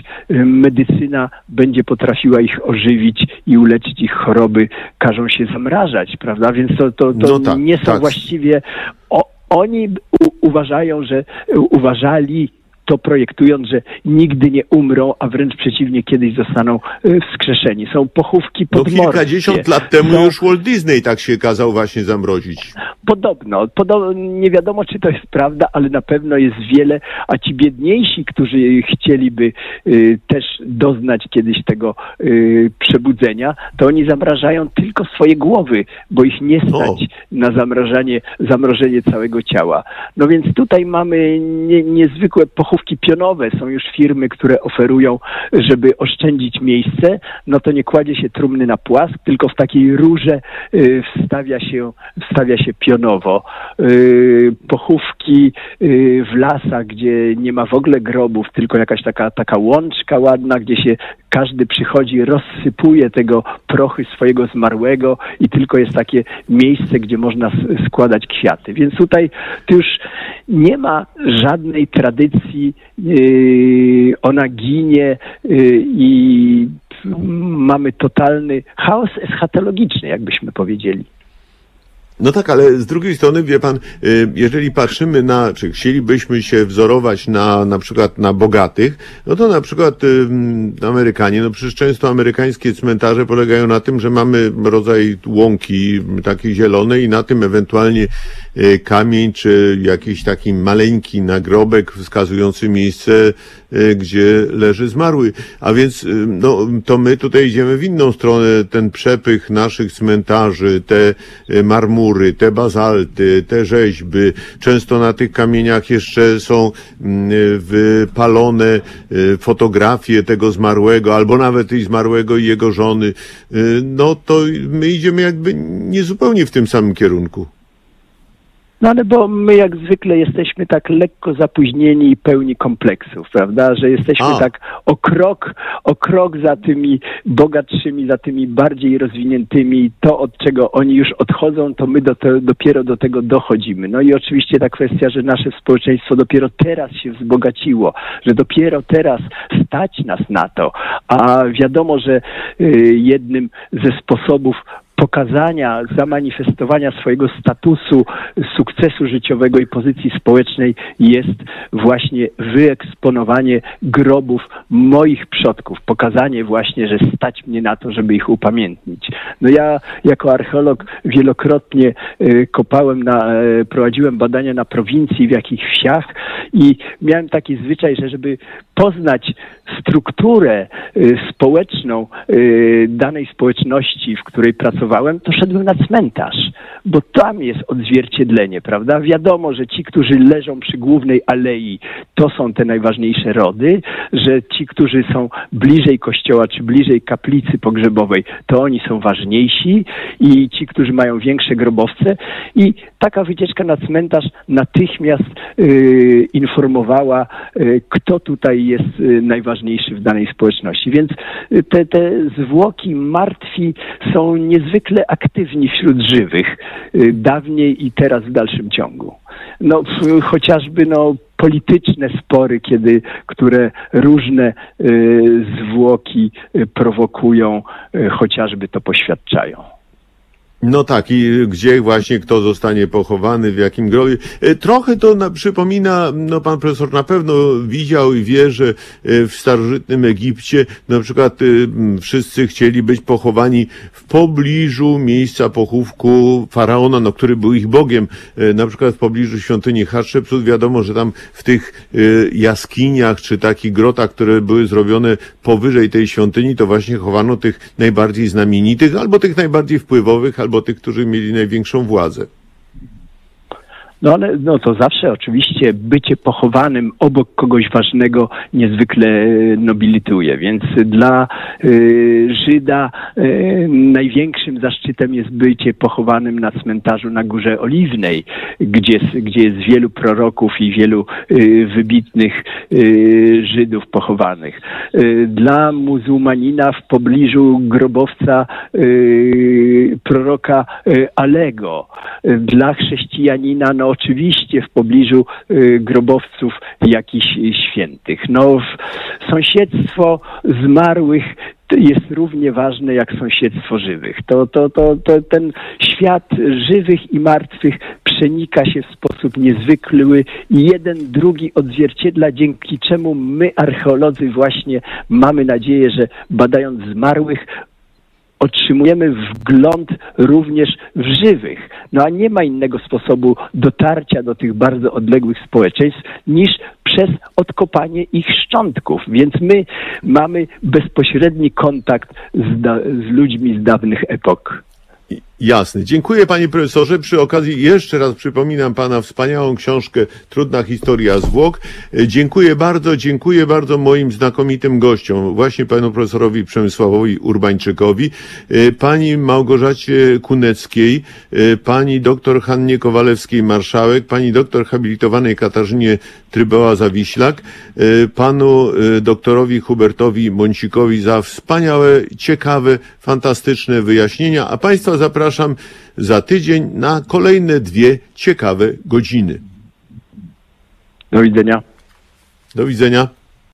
medycyna będzie potrafiła ich ożywić i uleczyć ich choroby, każą się zamrażać, prawda? Więc to, to, to No tak, nie są tak. właściwie. O, oni u, uważają, że uważali to projektując, że nigdy nie umrą, a wręcz przeciwnie, kiedyś zostaną y, wskrzeszeni. Są pochówki No podmorskie. kilkadziesiąt lat temu Są- już Walt Disney tak się kazał właśnie zamrozić. Podobno, podo- nie wiadomo czy to jest prawda, ale na pewno jest wiele, a ci biedniejsi, którzy chcieliby y, też doznać kiedyś tego y, przebudzenia, to oni zamrażają tylko swoje głowy, bo ich nie stać na zamrażanie, zamrożenie całego ciała. No więc tutaj mamy nie, niezwykłe pochówki pionowe. Są już firmy, które oferują, żeby oszczędzić miejsce, no to nie kładzie się trumny na płask, tylko w takiej rurze y, wstawia się, wstawia się pionowo. Y, pochówki y, w lasach, gdzie nie ma w ogóle grobów, tylko jakaś taka, taka łączka ładna, gdzie się każdy przychodzi, rozsypuje tego prochy swojego zmarłego i tylko jest takie miejsce, gdzie można składać kwiaty. Więc tutaj tu już nie ma żadnej tradycji, yy, ona ginie yy, i mamy totalny chaos eschatologiczny, jakbyśmy powiedzieli. No tak, ale z drugiej strony, wie pan, y, jeżeli patrzymy na, czy chcielibyśmy się wzorować na, na przykład na bogatych, no to na przykład y, Amerykanie, no przecież często amerykańskie cmentarze polegają na tym, że mamy rodzaj łąki takiej zielonej i na tym ewentualnie y, kamień, czy jakiś taki maleńki nagrobek wskazujący miejsce, gdzie leży zmarły. A więc, no, to my tutaj idziemy w inną stronę, ten przepych naszych cmentarzy, te marmury, te bazalty, te rzeźby. Często na tych kamieniach jeszcze są mm, wypalone y, fotografie tego zmarłego, albo nawet i zmarłego i jego żony. Y, No to my idziemy jakby niezupełnie w tym samym kierunku. No ale bo my jak zwykle jesteśmy tak lekko zapóźnieni i pełni kompleksów, prawda? Że jesteśmy A. tak o krok, o krok za tymi bogatszymi, za tymi bardziej rozwiniętymi. To, od czego oni już odchodzą, to my do te, dopiero do tego dochodzimy. No i oczywiście ta kwestia, że nasze społeczeństwo dopiero teraz się wzbogaciło, że dopiero teraz stać nas na to. A wiadomo, że y, jednym ze sposobów pokazania, zamanifestowania swojego statusu, sukcesu życiowego i pozycji społecznej jest właśnie wyeksponowanie grobów moich przodków, pokazanie właśnie, że stać mnie na to, żeby ich upamiętnić. No ja jako archeolog wielokrotnie y, kopałem na, y, prowadziłem badania na prowincji, w jakich wsiach i miałem taki zwyczaj, że żeby poznać strukturę y, społeczną danej społeczności, w której pracowałem, to szedłem na cmentarz, bo tam jest odzwierciedlenie, prawda? Wiadomo, że ci, którzy leżą przy głównej alei, to są te najważniejsze rody, że ci, którzy są bliżej kościoła czy bliżej kaplicy pogrzebowej, to oni są ważniejsi i ci, którzy mają większe grobowce. I taka wycieczka na cmentarz natychmiast y, informowała, y, kto tutaj jest y, najważniejszy w danej społeczności. Więc y, te, te zwłoki martwi są niezwykle aktywni wśród żywych, y, dawniej i teraz w dalszym ciągu. No, chociażby no, polityczne spory, kiedy, które różne y, zwłoki y, prowokują, chociażby to poświadczają. No tak, i gdzie właśnie kto zostanie pochowany, w jakim grobie. E, Trochę to na, przypomina, no pan profesor na pewno widział i wie, że e, w starożytnym Egipcie na przykład e, wszyscy chcieli być pochowani w pobliżu miejsca pochówku faraona, no który był ich bogiem, na przykład w pobliżu świątyni Hatshepsut. Wiadomo, że tam w tych jaskiniach czy takich grotach, które były zrobione powyżej tej świątyni, to właśnie chowano tych najbardziej znamienitych, albo tych najbardziej wpływowych, albo tych, którzy mieli największą władzę. No ale no to zawsze oczywiście bycie pochowanym obok kogoś ważnego niezwykle e, nobilituje, więc dla y, Żyda y, największym zaszczytem jest bycie pochowanym na cmentarzu na Górze Oliwnej, gdzie, gdzie jest wielu proroków i wielu y, wybitnych Żydów pochowanych. Dla muzułmanina w pobliżu grobowca proroka Alego. Dla chrześcijanina no oczywiście w pobliżu y, grobowców jakichś świętych. No sąsiedztwo zmarłych jest równie ważne jak sąsiedztwo żywych. To, to, to, to ten świat żywych i martwych przenika się w sposób niezwykły i jeden drugi odzwierciedla, dzięki czemu my archeolodzy właśnie mamy nadzieję, że badając zmarłych otrzymujemy wgląd również w żywych. No a nie ma innego sposobu dotarcia do tych bardzo odległych społeczeństw niż przez odkopanie ich szczątków. Więc my mamy bezpośredni kontakt z, z ludźmi z dawnych epok. Jasne. Dziękuję panie profesorze. Przy okazji jeszcze raz przypominam pana wspaniałą książkę Trudna historia zwłok. E, Dziękuję bardzo, dziękuję bardzo moim znakomitym gościom, właśnie panu profesorowi Przemysławowi Urbańczykowi, e, pani Małgorzacie Kuneckiej, e, pani doktor Hannie Kowalewskiej-Marszałek, pani doktor habilitowanej Katarzynie Trybeła-Zawiślak, e, panu doktorowi Hubertowi Mącikowi za wspaniałe, ciekawe, fantastyczne wyjaśnienia, a państwa zapraszam za tydzień na kolejne dwie ciekawe godziny. Do widzenia. Do widzenia.